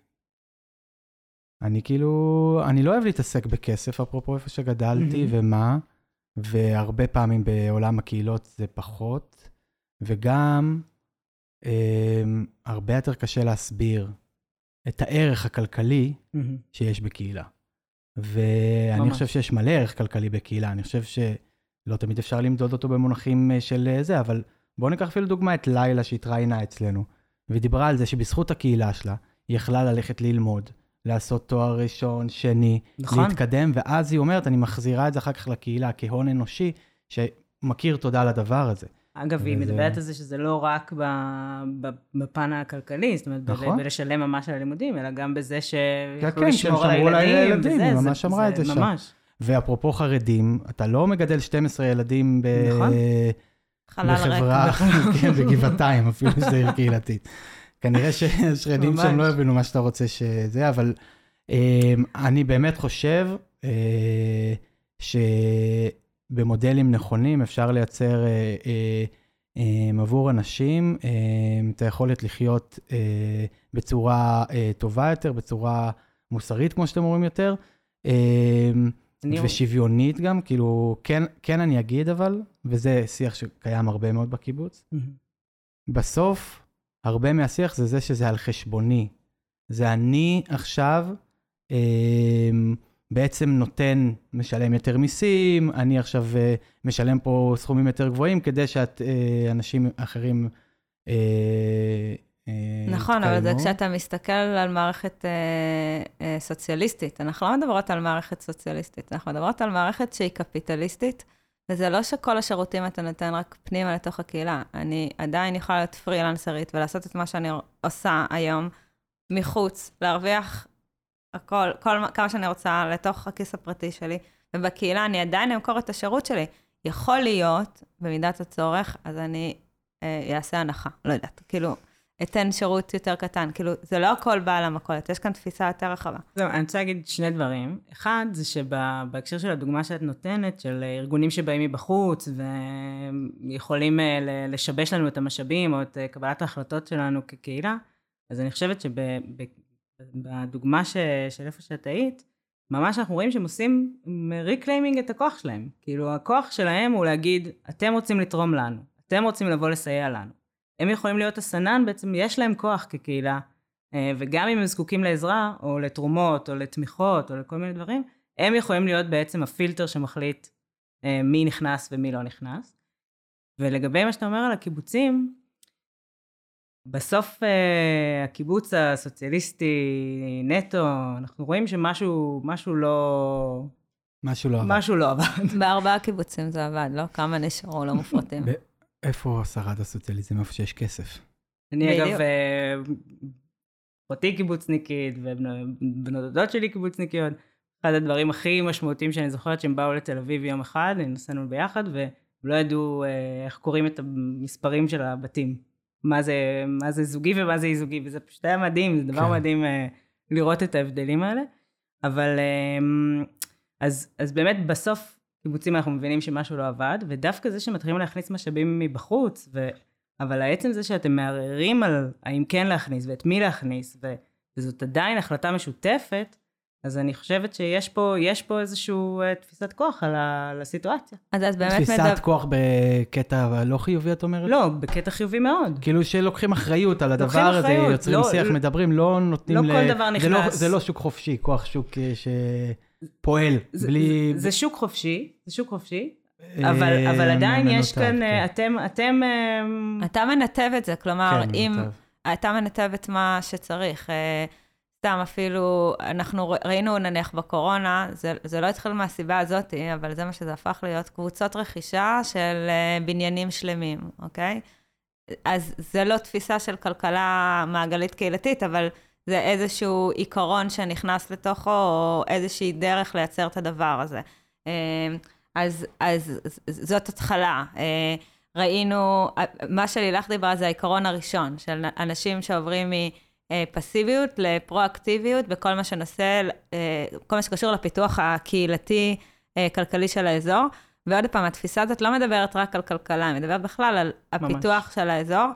אני כאילו... אני לא אוהב להתעסק בכסף, אפרופו איפה שגדלתי. ומה, והרבה פעמים בעולם הקהילות זה פחות, וגם אה, הרבה יותר קשה להסביר את הערך הכלכלי. שיש בקהילה. ואני. חושב שיש מלא ערך כלכלי בקהילה, אני חושב שלא תמיד אפשר למדוד אותו במונחים אה, של אה, זה, אבל בואו ניקח אפילו דוגמא את לילה שהתראיינה אצלנו, ודיברה על זה שבזכות הקהילה שלה, היא יכלה ללכת ללמוד, לעשות תואר ראשון, שני, נכון. להתקדם, ואז היא אומרת, אני מחזירה את זה אחר כך לקהילה כהון אנושי, שמכיר תודה לדבר הזה. אגב, היא מדברת על זה שזה לא רק בפן הכלכלי, זאת אומרת, נכון. בלשלם ממש על הלימודים, אלא גם בזה כן, שיכולו כן, לשמור על שהם שמרו על הילדים, הילדים, היא ממש אמרה את זה שם. ואפרופו חרדים, אתה לא מגדל 12 ילדים ב... נכון. בחברה. כן, בגבעתיים, אפילו שזה עיר קהילתית. כנראה ממש. שהם לא הבינו מה שאתה רוצה שזה, אבל אה, אני באמת חושב אה, שבמודלים נכונים אפשר לייצר אה, אה, אה, עבור אנשים אה, את היכולת לחיות אה, בצורה אה, טובה יותר, בצורה מוסרית, כמו שאתם אומרים יותר. אה, אני... ושוויונית גם, כאילו, כן, כן אני אגיד אבל, וזה שיח שקיים הרבה מאוד בקיבוץ, מהמם. בסוף, הרבה מהשיח זה זה שזה על חשבוני. זה אני עכשיו אה, בעצם נותן, משלם יותר מיסים, אני עכשיו אה, משלם פה סכומים יותר גבוהים כדי שאנשים אחרים אה, אה, נכון, אבל זה. כשאתה מסתכל על מערכת אה, אה, סוציאליסטית. אנחנו לא מדברות על מערכת סוציאליסטית, אנחנו מדברות על מערכת שהיא קפיטליסטית, וזה לא שכל השירותים אתה נותן רק פנימה לתוך הקהילה. אני עדיין יכולה להיות פרילנסרית ולעשות את מה שאני עושה היום מחוץ, להרוויח הכל, כל, כמה שאני רוצה לתוך הכיס הפרטי שלי, ובקהילה אני עדיין אמכור את השירות שלי. יכול להיות, במידת הצורך, אז אני אה, אעשה הנחה, לא יודעת, כאילו, אתן שירות יותר קטן, כאילו, זה לא הכל בעל המכולת, יש כאן תפיסה יותר רחבה. זהו, אני רוצה להגיד שני דברים. אחד, זה שבהקשר של הדוגמה שאת נותנת, של ארגונים שבאים מבחוץ ויכולים אה, לשבש לנו את המשאבים או את אה, קבלת ההחלטות שלנו כקהילה, אז אני חושבת שבדוגמה ש... של איפה שאת היית, ממש אנחנו רואים שהם עושים reclaiming את הכוח שלהם. כאילו, הכוח שלהם הוא להגיד, אתם רוצים לתרום לנו, אתם רוצים לבוא לסייע לנו. הם יכולים להיות המסנן, בעצם יש להם כוח כקהילה, אה, וגם אם הם זקוקים לעזרה, או לתרומות, או לתמיכות, או לכל מיני דברים, הם יכולים להיות בעצם הפילטר שמחליט אה, מי נכנס ומי לא נכנס. ולגבי מה שאתה אומר על הקיבוצים, בסוף אה, הקיבוץ הסוציאליסטי נטו, אנחנו רואים שמשהו משהו לא... משהו לא עבד. משהו לא עבד. בארבעה קיבוצים זה עבד, לא? כמה נשארו לא מופרטים. איפה שרד הסוציאליזם? איפה שיש כסף. אני. אגב, אה, אחותי קיבוצניקית, ובנות דודות שלי קיבוצניקיות. אחד הדברים הכי משמעותיים שאני זוכרת שהם באו לתל אביב יום אחד, נסענו ביחד, ולא ידעו אה, איך קוראים את המספרים של הבתים. מה זה, מה זה זוגי ומה זה אי זוגי, וזה פשוט היה מדהים, זה דבר כן. מדהים אה, לראות את ההבדלים האלה. אבל אה, אז, אז באמת בסוף קיבוצים אנחנו מבינים שמשהו לא עבד, ודווקא זה שמתחילים להכניס משאבים מבחוץ, ו... אבל העצם זה שאתם מערערים על האם כן להכניס ואת מי להכניס, ו... וזאת עדיין החלטה משותפת, אז אני חושבת שיש פה, יש פה איזושהי uh, תפיסת כוח על, ה... על הסיטואציה. אז את באמת תפיסת מדבר... כוח בקטע לא חיובי, את אומרת? לא, בקטע חיובי מאוד. כאילו שלוקחים אחריות על הדבר הזה, אחריות, יוצרים לא- שיח, לא- מדברים, לא נותנים לא כל דבר זה לא, נכנס. זה לא שוק חופשי, כוח שוק אה, שפועל, זה, בלי... זה, זה שוק חופשי, זה שוק חופשי, אה, אבל, אבל עדיין יש מנותק, כאן, כן. אתם, אתם, אתה מנתב את זה, כלומר, כן, אם מנותב. אתה מנתב את מה שצריך. סתם אפילו, אנחנו ראינו נניח בקורונה, זה, זה לא התחיל מהסיבה הזאת, אבל זה מה שזה הפך להיות, קבוצות רכישה של אה, בניינים שלמים, אוקיי? אז זה לא תפיסה של כלכלה מעגלית קהילתית, אבל זה איזשהו עיקרון שנכנס לתוכו, או איזושהי דרך לייצר את הדבר הזה. אה, אז, אז זאת התחלה. אה, ראינו, מה שלילך דיברה זה העיקרון הראשון, של אנשים שעוברים מפסיביות לפרואקטיביות בכל מה שנושא, אה, כל מה שקשור לפיתוח הקהילתי, אה, כלכלי של האזור. ועוד פעם, התפיסה הזאת לא מדברת רק על כלכלה, היא מדברת בכלל על הפיתוח של האזור.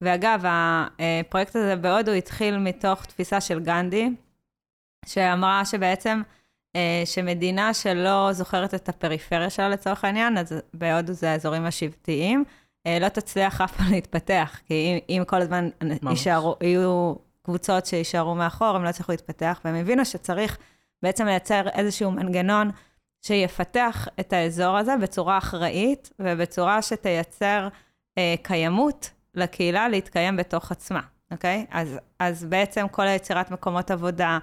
ואגב, הפרויקט הזה בהודו התחיל מתוך תפיסה של גנדי, שאמרה שבעצם, אה, שמדינה שלא זוכרת את הפריפריה שלה לצורך העניין, אז בהודו זה האזורים השבטיים, אה, לא תצליח אף פעם להתפתח, כי אם, אם כל הזמן יישארו, יהיו קבוצות שיישארו מאחור, הם לא יצליחו להתפתח, והם הבינו שצריך בעצם לייצר איזשהו מנגנון שיפתח את האזור הזה בצורה אחראית, ובצורה שתייצר אה, קיימות לקהילה להתקיים בתוך עצמה, אוקיי? אז, אז בעצם כל היצירת מקומות עבודה,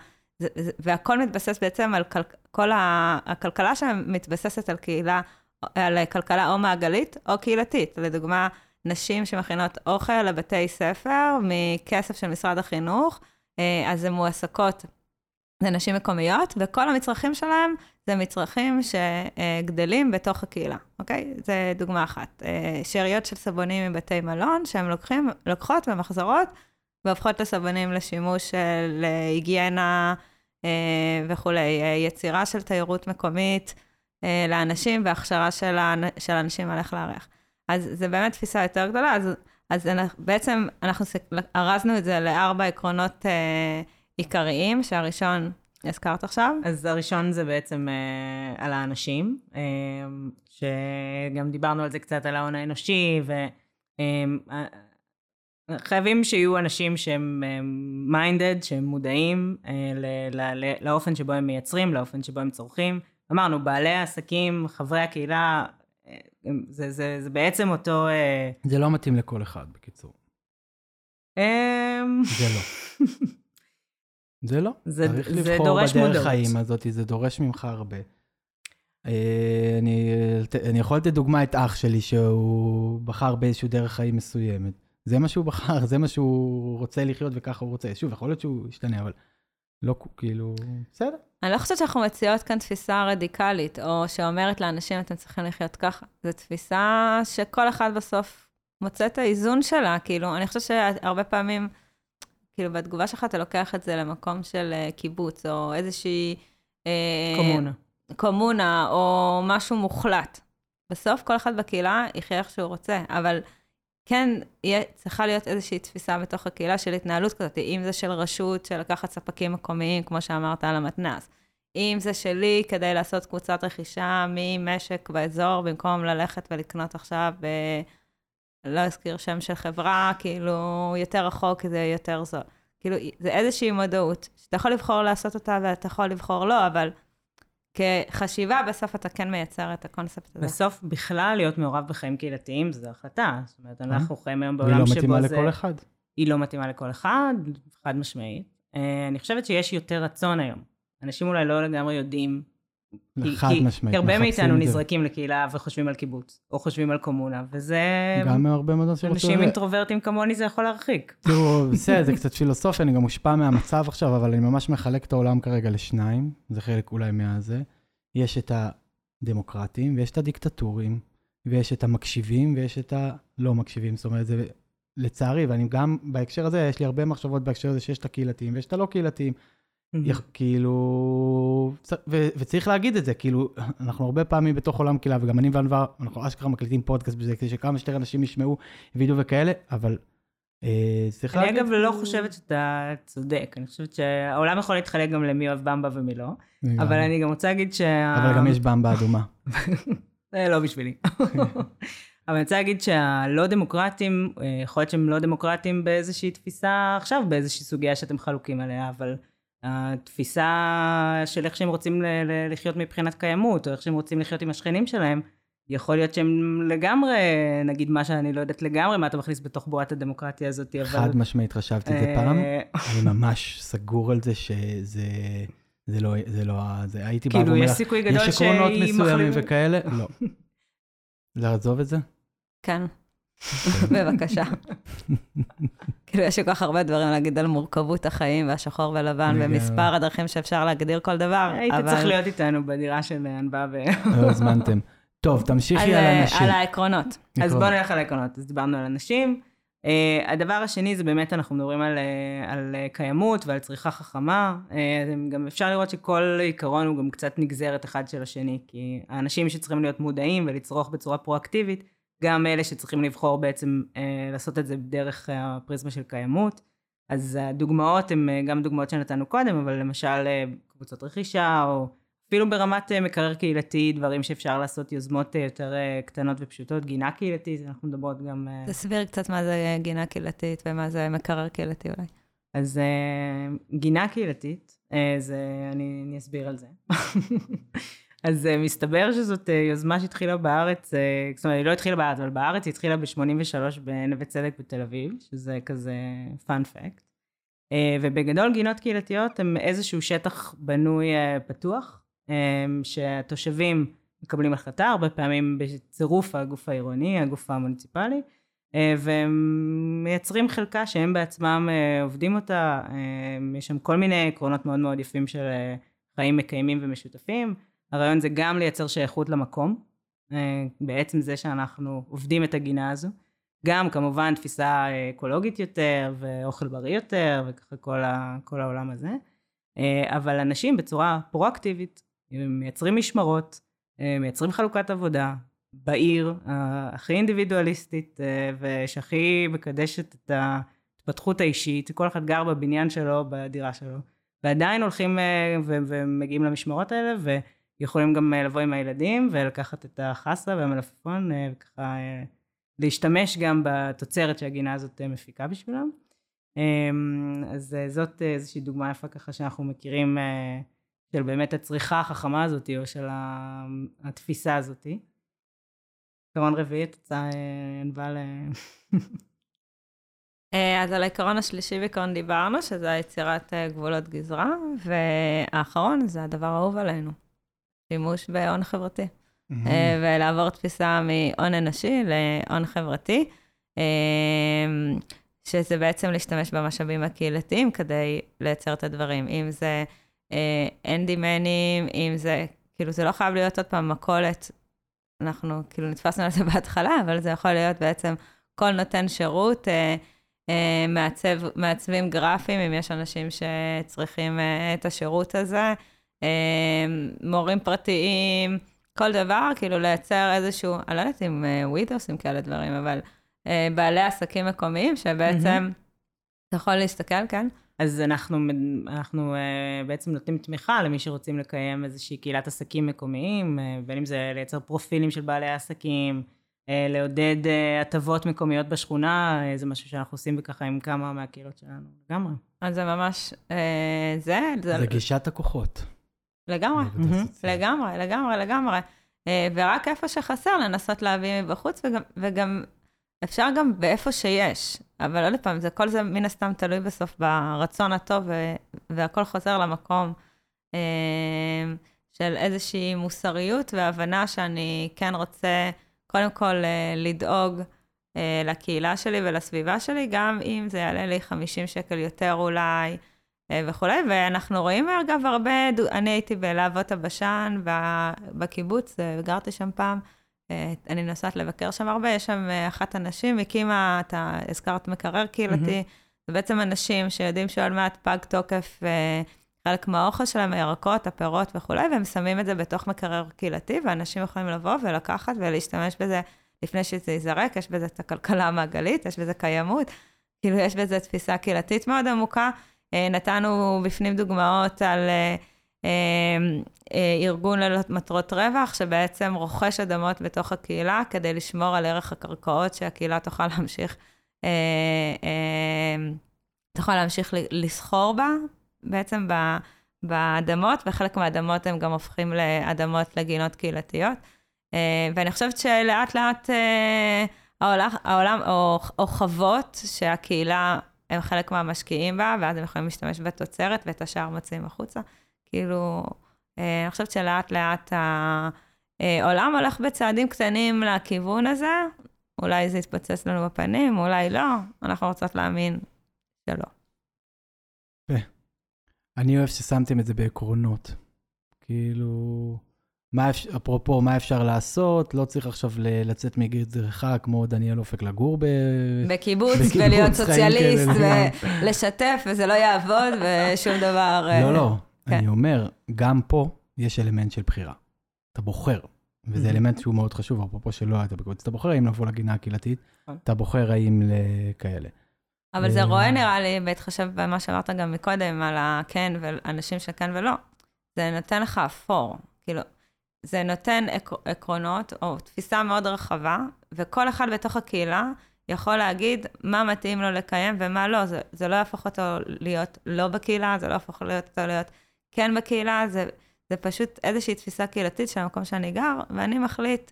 והכל מתבסס בעצם על כל, כל ה, הכלכלה שמתבססת על קהילה, על כלכלה או מעגלית או קהילתית. לדוגמה, נשים שמכינות אוכל לבתי ספר מכסף של משרד החינוך, אה, אז הן מועסקות, זה נשים מקומיות, וכל המצרכים שלהם זה מצרכים שגדלים בתוך הקהילה, אוקיי? זה דוגמה אחת. אה, שאריות של סבונים מבתי מלון, שהן לוקחים, לוקחות ומחזרות, והופכות לסבונים לשימוש של היגיינה אה, וכולי. יצירה של תיירות מקומית לאנשים והכשרה של, האנ- של אנשים על איך לארח. אז זה באמת תפיסה יותר גדולה, אז, אז אנחנו, בעצם אנחנו ארזנו את זה לארבע עקרונות אה, עיקריים, שהראשון הזכרת עכשיו? אז הראשון זה בעצם אה, על האנשים, אה, שגם דיברנו על זה קצת, על ההון האנושי, וחייבים אה, שיהיו אנשים שהם מיינדד, אה, שהם מודעים אה, ל- ל- לאופן שבו הם מייצרים, לאופן שבו הם צורכים. אמרנו, בעלי העסקים, חברי הקהילה, אה, זה, זה, זה בעצם אותו... אה, זה לא מתאים לכל אחד, בקיצור. אה, זה לא. זה לא. זה- צריך זה לבחור דורש בדרך מודעות. חיים הזאת, זה דורש ממך הרבה. אה, אני, אני יכול לתת דוגמה את אח שלי, שהוא בחר באיזשהו דרך חיים מסוימת. זה מה שהוא בחר, זה מה שהוא רוצה לחיות וככה הוא רוצה. שוב, יכול להיות שהוא ישתנה, אבל לא כאילו, בסדר. אני לא חושבת שאנחנו מציעות כאן תפיסה רדיקלית, או שאומרת לאנשים, אתם צריכים לחיות ככה. זו תפיסה שכל אחד בסוף מוצא את האיזון שלה. כאילו, אני חושבת שהרבה פעמים, כאילו, בתגובה שלך אתה לוקח את זה למקום של אה, קיבוץ, או איזושהי... אה, קומונה. קומונה, או משהו מוחלט. בסוף כל אחד בקהילה יחיה איך שהוא רוצה, אבל כן, יהיה, צריכה להיות איזושהי תפיסה בתוך הקהילה של התנהלות כזאת, אם זה של רשות, של לקחת ספקים מקומיים, כמו שאמרת על המתנ"ס, אם זה שלי כדי לעשות קבוצת רכישה ממשק באזור, במקום ללכת ולקנות עכשיו, ב... לא אזכיר שם של חברה, כאילו, יותר רחוק, זה יותר זול. כאילו, זה איזושהי מודעות, שאתה יכול לבחור לעשות אותה ואתה יכול לבחור לא, אבל כחשיבה, בסוף אתה כן מייצר את הקונספט הזה. בסוף בכלל להיות מעורב בחיים קהילתיים זו החלטה. זאת אומרת, אנחנו חיים היום והיא בעולם לא שבו מתאימה זה... לכל אחד. היא לא מתאימה לכל אחד, חד משמעית. אה, אני חושבת שיש יותר רצון היום. אנשים אולי לא לגמרי יודעים. חד משמעית, כי הרבה מאיתנו. נזרקים לקהילה וחושבים על קיבוץ, או חושבים על קומונה, וזה... גם הרבה מאוד אנשים רוצים... אנשים אינטרוברטים כמוני זה יכול להרחיק. תראו, בסדר, זה קצת פילוסופיה, אני גם מושפע מהמצב עכשיו, אבל אני ממש מחלק את העולם כרגע לשניים, זה חלק אולי מהזה. יש את הדמוקרטים, ויש את הדיקטטורים, ויש את המקשיבים, ויש את הלא מקשיבים. זאת אומרת, זה לצערי, ואני גם בהקשר הזה, יש לי הרבה מחשבות בהקשר הזה שיש את הקהילתיים ויש את הלא קהילתיים. כאילו, ו- וצריך להגיד את זה, כאילו, אנחנו הרבה פעמים בתוך עולם קהילה, וגם אני וענבר, אנחנו אשכרה מקליטים פודקאסט בזה, כדי שכמה שיותר אנשים ישמעו וידאו וכאלה, אבל אה, צריך אני להגיד... אגב לא חושבת שאתה צודק, אני חושבת שהעולם יכול להתחלק גם למי אוהב במבה ומי לא. אבל אני גם רוצה להגיד שה... אבל גם יש במבה אדומה. זה לא בשבילי. אבל אני רוצה להגיד שהלא דמוקרטים, אה, יכול להיות שהם לא דמוקרטים באיזושהי תפיסה עכשיו, באיזושהי סוגיה שאתם חלוקים עליה, אבל התפיסה של איך שהם רוצים ל- ל- לחיות מבחינת קיימות, או איך שהם רוצים לחיות עם השכנים שלהם, יכול להיות שהם לגמרי, נגיד מה שאני לא יודעת לגמרי, מה אתה מכניס בתוך בועת הדמוקרטיה הזאת, אבל... חד משמעית חשבתי את זה אה, פעם, אני ממש סגור על זה שזה... זה לא, זה לא, זה הייתי בא כאילו, ואומר יש לך, סיכוי גדול יש עקרונות מסוימים וכאלה? לא. לעזוב את זה? כן. בבקשה. כאילו, יש לי כל כך הרבה דברים להגיד על מורכבות החיים והשחור ולבן. ומספר הדרכים שאפשר להגדיר כל דבר, היית אבל... צריך להיות איתנו בדירה של ענווה ו... לא הזמנתם. טוב, תמשיכי על אה, אנשים. על העקרונות. אז. בואו נלך על העקרונות. אז דיברנו על אנשים. Uh, הדבר השני זה באמת, אנחנו מדברים על, uh, על uh, קיימות ועל צריכה חכמה. Uh, גם אפשר לראות שכל עיקרון הוא גם קצת נגזרת אחד של השני, כי האנשים שצריכים להיות מודעים ולצרוך בצורה פרואקטיבית, גם אלה שצריכים לבחור בעצם uh, לעשות את זה דרך הפריזמה של קיימות. אז הדוגמאות הן uh, גם דוגמאות שנתנו קודם, אבל למשל uh, קבוצות רכישה, או אפילו ברמת מקרר קהילתי, דברים שאפשר לעשות יוזמות יותר קטנות ופשוטות, גינה קהילתית, אנחנו מדברות גם... תסביר קצת מה זה גינה קהילתית ומה זה מקרר קהילתי אולי. אז גינה קהילתית, זה, אני, אני אסביר על זה. אז uh, מסתבר שזאת uh, יוזמה שהתחילה בארץ, uh, זאת אומרת, היא לא התחילה בארץ, אבל בארץ היא התחילה ב-83 בנווה צדק בתל אביב, שזה כזה פאנ פקט. Uh, ובגדול גינות קהילתיות הם איזשהו שטח בנוי uh, פתוח, שהתושבים מקבלים החלטה, הרבה פעמים בצירוף הגוף העירוני, הגוף המוניציפלי, אה, והם מייצרים חלקה שהם בעצמם אה, עובדים אותה, אה, יש שם כל מיני עקרונות מאוד מאוד יפים של אה, חיים מקיימים ומשותפים. הרעיון זה גם לייצר שייכות למקום, אה, בעצם זה שאנחנו עובדים את הגינה הזו. גם כמובן תפיסה אקולוגית יותר ואוכל בריא יותר וככה כל, ה, כל העולם הזה. אה, אבל אנשים בצורה פרואקטיבית הם מייצרים משמרות, אה, מייצרים חלוקת עבודה, בעיר הכי אינדיבידואליסטית ושהכי מקדשת את ההתפתחות האישית, כל אחד גר בבניין שלו, בדירה שלו, ועדיין הולכים ומגיעים למשמרות האלה, ויכולים גם אה, לבוא עם הילדים ולקחת את החסה והמלפפון, אה, וככה אה, להשתמש גם בתוצרת שהגינה הזאת מפיקה בשבילם. אמ, אז זאת איזושהי דוגמה יפה ככה שאנחנו מכירים של באמת הצריכה החכמה הזאת, או של התפיסה הזאת. עיקרון רביעי, את רוצה, ענבל? אז על העיקרון השלישי בעיקרון דיברנו, שזה יצירת גבולות גזרה, והאחרון זה הדבר האהוב עלינו, שימוש בהון חברתי. אה, ולעבור תפיסה מהון אנושי להון חברתי, אה, שזה בעצם להשתמש במשאבים הקהילתיים כדי לייצר את הדברים. אם זה אנדימנים, אם זה, כאילו זה לא חייב להיות עוד פעם מכולת, אנחנו כאילו נתפסנו על זה בהתחלה, אבל זה יכול להיות בעצם כל נותן שירות, אה, אה, מעצב, מעצבים גרפיים, אם יש אנשים שצריכים אה, את השירות הזה, אה, מורים פרטיים, כל דבר, כאילו לייצר איזשהו, אני לא יודעת אם וויד עושים כאלה דברים, אבל אה, בעלי עסקים מקומיים, שבעצם, אתה יכול להסתכל, כן? אז אנחנו, אנחנו uh, בעצם נותנים תמיכה למי שרוצים לקיים איזושהי קהילת עסקים מקומיים, בין אם זה לייצר פרופילים של בעלי עסקים, לעודד הטבות מקומיות בשכונה, זה משהו שאנחנו עושים ככה עם כמה מהקהילות שלנו, לגמרי. אז זה ממש uh, זה. זה גישת הכוחות. לגמרי, לגמרי, לגמרי, לגמרי. Uh, ורק איפה שחסר, לנסות להביא מבחוץ, וגם, וגם אפשר גם באיפה שיש, אבל עוד פעם, זה, כל זה מן הסתם תלוי בסוף ברצון הטוב, והכל חוזר למקום אה, של איזושהי מוסריות והבנה שאני כן רוצה, קודם כל, אה, לדאוג אה, לקהילה שלי ולסביבה שלי, גם אם זה יעלה לי 50 שקל יותר אולי, אה, וכולי. ואנחנו רואים, אגב, הרבה, אני הייתי בלהבות הבשן בקיבוץ, וגרתי שם פעם. אה, אני נוסעת לבקר שם הרבה, יש שם אה, אחת הנשים, הקימה, אתה הזכרת מקרר קהילתי, mm-hmm. זה בעצם אנשים שיודעים שעוד מעט פג תוקף אה, חלק מהאוכל שלהם, הירקות, הפירות וכולי, והם שמים את זה בתוך מקרר קהילתי, ואנשים יכולים לבוא ולקחת ולהשתמש בזה לפני שזה ייזרק, יש בזה את הכלכלה המעגלית, יש בזה קיימות, כאילו יש בזה תפיסה קהילתית מאוד עמוקה. נתנו בפנים דוגמאות על... אמ, אה, ארגון ללא מטרות רווח, שבעצם רוכש אדמות בתוך הקהילה כדי לשמור על ערך הקרקעות שהקהילה תוכל להמשיך, אה, אה, תוכל להמשיך לסחור בה, בעצם באדמות, וחלק מהאדמות הם גם הופכים לאדמות לגינות קהילתיות. ואני חושבת שלאט לאט העולם או, או חוות שהקהילה הם חלק מהמשקיעים בה, ואז הם יכולים להשתמש בתוצרת ואת השאר מוציאים החוצה. כאילו, אה, אני חושבת שלאט לאט העולם הולך בצעדים קטנים לכיוון הזה, אולי זה יתפוצץ לנו בפנים, אולי לא, אנחנו רוצות להאמין שלא. אני אוהב ששמתם את זה בעקרונות. כאילו, מה אפשר, אפרופו, מה אפשר לעשות, לא צריך עכשיו לצאת מגדרך כמו דניאל אופק לגור ב... בקיבוץ, בקיבוץ ולהיות סוציאליסט, ולשתף, וזה לא יעבוד, ושום דבר... לא, לא. כן. אני אומר, גם פה יש אלמנט של בחירה. אתה בוחר, וזה mm-hmm. אלמנט שהוא מאוד חשוב, אפרופו שלא היית בקבוצה, אתה בוחר האם לבוא לגינה הקהילתית, נכון. אתה בוחר האם לכאלה. אבל זה רואה נראה לי, בהתחשב במה שאמרת גם מקודם, על הכן ואנשים שכן ולא, זה נותן לך אפור. כאילו, זה נותן עקרונות או תפיסה מאוד רחבה, וכל אחד בתוך הקהילה יכול להגיד מה מתאים לו לקיים ומה לא. זה, זה לא יהפוך אותו להיות לא בקהילה, זה לא יהפוך אותו להיות כן בקהילה, זה, זה פשוט איזושהי תפיסה קהילתית של המקום שאני גר, ואני מחליט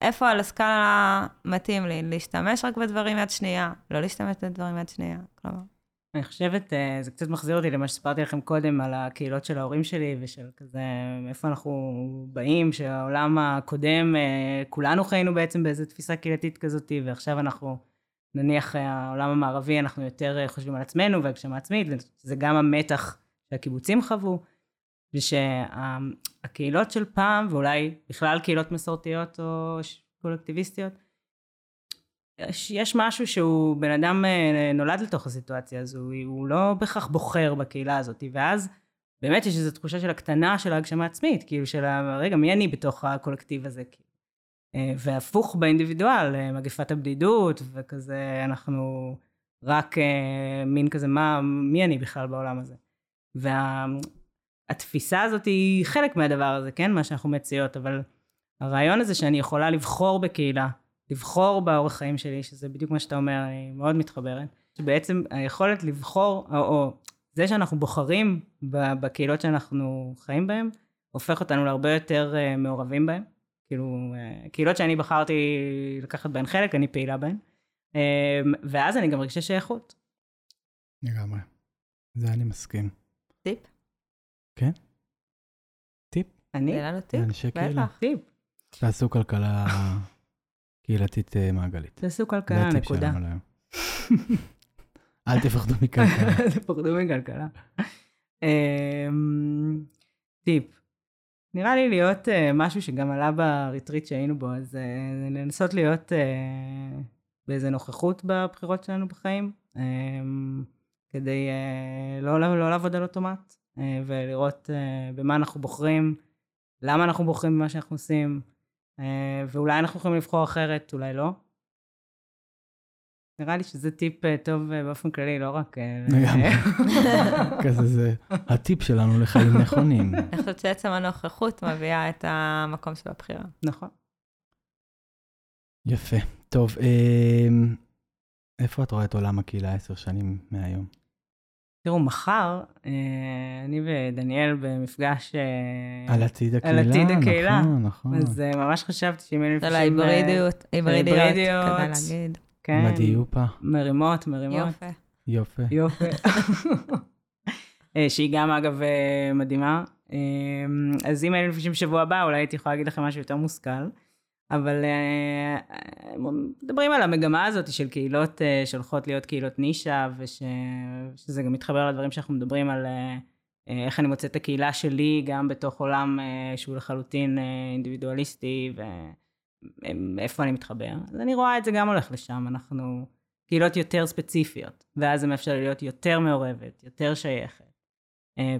איפה על הסקאלה מתאים לי, להשתמש רק בדברים יד שנייה, לא להשתמש בדברים יד שנייה, כלומר. אני חושבת, אה, זה קצת מחזיר אותי למה שסיפרתי לכם קודם על הקהילות של ההורים שלי ושל כזה, מאיפה אנחנו באים, שהעולם הקודם, אה, כולנו חיינו בעצם באיזו תפיסה קהילתית כזאת, ועכשיו אנחנו, נניח אה, העולם המערבי, אנחנו יותר חושבים על עצמנו והגשמה עצמית, וזה גם המתח שהקיבוצים חוו. ושהקהילות של פעם, ואולי בכלל קהילות מסורתיות או קולקטיביסטיות, יש, יש משהו שהוא, בן אדם אה, נולד לתוך הסיטואציה הזו, הוא לא בהכרח בוחר בקהילה הזאת, ואז באמת יש איזו תחושה של הקטנה של ההגשמה עצמית, כאילו של, רגע, מי אני בתוך הקולקטיב הזה? אה, והפוך באינדיבידואל, אה, מגפת הבדידות, וכזה, אנחנו רק מין כזה, מה, מי אני בכלל בעולם הזה? והתפיסה הזאת היא חלק מהדבר הזה, כן? מה שאנחנו מציעות, אבל הרעיון הזה שאני יכולה לבחור בקהילה, לבחור באורח חיים שלי, שזה בדיוק מה שאתה אומר, אני מאוד מתחברת, שבעצם היכולת לבחור, או, או זה שאנחנו בוחרים בקהילות שאנחנו חיים בהן, הופך אותנו להרבה יותר uh, מעורבים בהן. כאילו, uh, קהילות שאני בחרתי לקחת בהן חלק, אני פעילה בהן. Um, ואז אני גם מרגישה שייכות. לגמרי. זה אני מסכים. טיפ? כן? טיפ? אני? זה לנו טיפ? לאנשי קהילה. בטח. טיפ. תעשו כלכלה קהילתית אה, מעגלית. תעשו כלכלה, נקודה. אל תפחדו מכלכלה. תפחדו מכלכלה. אמ, טיפ. נראה לי להיות uh, משהו שגם עלה בריטריט שהיינו בו, אז uh, לנסות להיות באיזה נוכחות בבחירות שלנו בחיים, um, כדי לא, לא, לא לעבוד על אוטומט, ולראות במה אנחנו בוחרים, למה אנחנו בוחרים במה שאנחנו עושים, ואולי אנחנו יכולים לבחור אחרת, אולי לא. נראה לי שזה טיפ אה, טוב אה, באופן כללי, לא רק... אה. כזה זה הטיפ שלנו לחיים נכונים. אני חושבת שעצם הנוכחות מביאה את המקום של הבחירה. נכון. יפה. טוב, איפה את רואה את עולם הקהילה עשר שנים מהיום? תראו, מחר אה, אני ודניאל במפגש... אה, על עתיד הקהילה. על עתיד הקהילה. נכון, נכון. אז אה, ממש חשבתי שאם היינו על ההיברידיות, היברידיות. כדאי להגיד. כן, מדיופה. מרימות, מרימות. יופי. יופי. יופי. אה, שהיא גם אגב מדהימה. אז אם היינו נפגשים בשבוע הבא, אולי הייתי יכולה להגיד לכם משהו יותר מושכל. אבל אה, אה, מדברים על המגמה הזאת של קהילות אה, שהולכות להיות קהילות נישה, ושזה גם מתחבר לדברים שאנחנו מדברים על איך אני מוצא את הקהילה שלי גם בתוך עולם שהוא לחלוטין אינדיבידואליסטי, ואיפה אני מתחבר. אז אני רואה את זה גם הולך לשם, אנחנו קהילות יותר ספציפיות, ואז זה מאפשר להיות יותר מעורבת, יותר שייכת,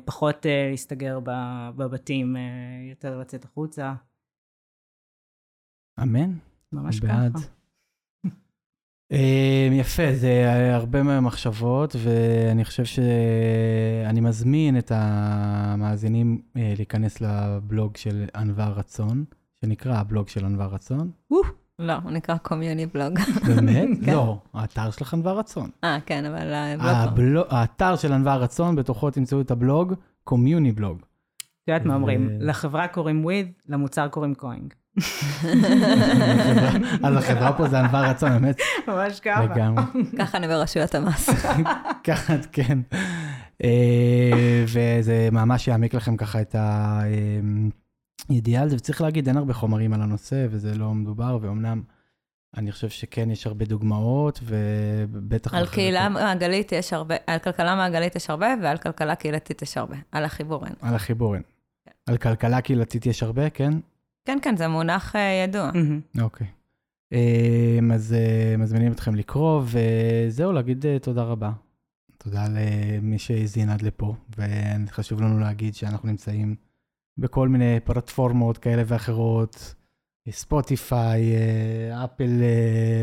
פחות להסתגר בבתים, יותר לצאת החוצה, אמן. ממש בעד. ככה. אה, יפה, זה הרבה מהמחשבות, ואני חושב שאני מזמין את המאזינים אה, להיכנס לבלוג של ענווה רצון, שנקרא הבלוג של ענווה רצון. לא, הוא נקרא קומיוני בלוג. באמת? כן. לא, האתר של ענווה רצון. אה, כן, אבל הבלוג לא. הבלוג- האתר של ענווה רצון, בתוכו תמצאו את הבלוג, קומיוני בלוג. את יודעת מה אומרים? לחברה קוראים with, למוצר קוראים קוינג. אז החברה פה זה ענווה רצון, באמת, ממש ככה. לגמרי. ככה אני ברשויות המס. ככה, כן. אה, וזה ממש יעמיק לכם ככה את הידיעה על זה, וצריך להגיד, אין הרבה חומרים על הנושא, וזה לא מדובר, ואומנם אני חושב שכן יש הרבה דוגמאות, ובטח... על קהילה מעגלית יש הרבה, על כלכלה מעגלית יש הרבה, ועל כלכלה קהילתית יש הרבה. על החיבור אין. על החיבור אין. על כלכלה קהילתית יש הרבה, כן? כן, כן, זה מונח אה, ידוע. אוקיי. אה, אז אה, מזמינים אתכם לקרוא, וזהו, להגיד אה, תודה רבה. תודה למי שהאזין עד לפה, וחשוב לנו להגיד שאנחנו נמצאים בכל מיני פלטפורמות כאלה ואחרות, ספוטיפיי, אפל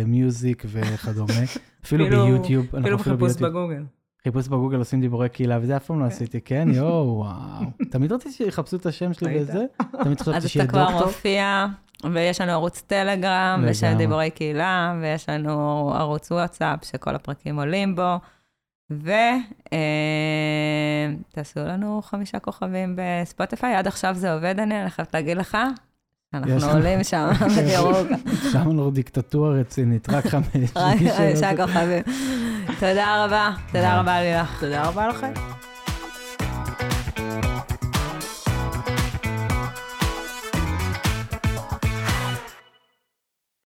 מיוזיק וכדומה. אפילו ביוטיוב. אפילו בחיפוש. בגוגל. חיפוש בגוגל עושים דיבורי קהילה, וזה אף פעם לא עשיתי, כן? יואו, וואו. תמיד רציתי שיחפשו את השם שלי? וזה, תמיד חשבתי אז שיהיה אתה כבר דוקטור. מופיע, ויש לנו ערוץ טלגרם, ויש לנו. דיבורי קהילה, ויש לנו ערוץ וואטסאפ שכל הפרקים עולים בו, ותעשו לנו חמישה כוכבים בספוטיפיי. עד עכשיו זה עובד, אני אני חייבת להגיד לך. אנחנו עולים שם בדירוג, שם לנו דיקטטורה רצינית, רק חמש. רק חמישה כוכבים. תודה רבה, תודה רבה לילך. תודה רבה לכם.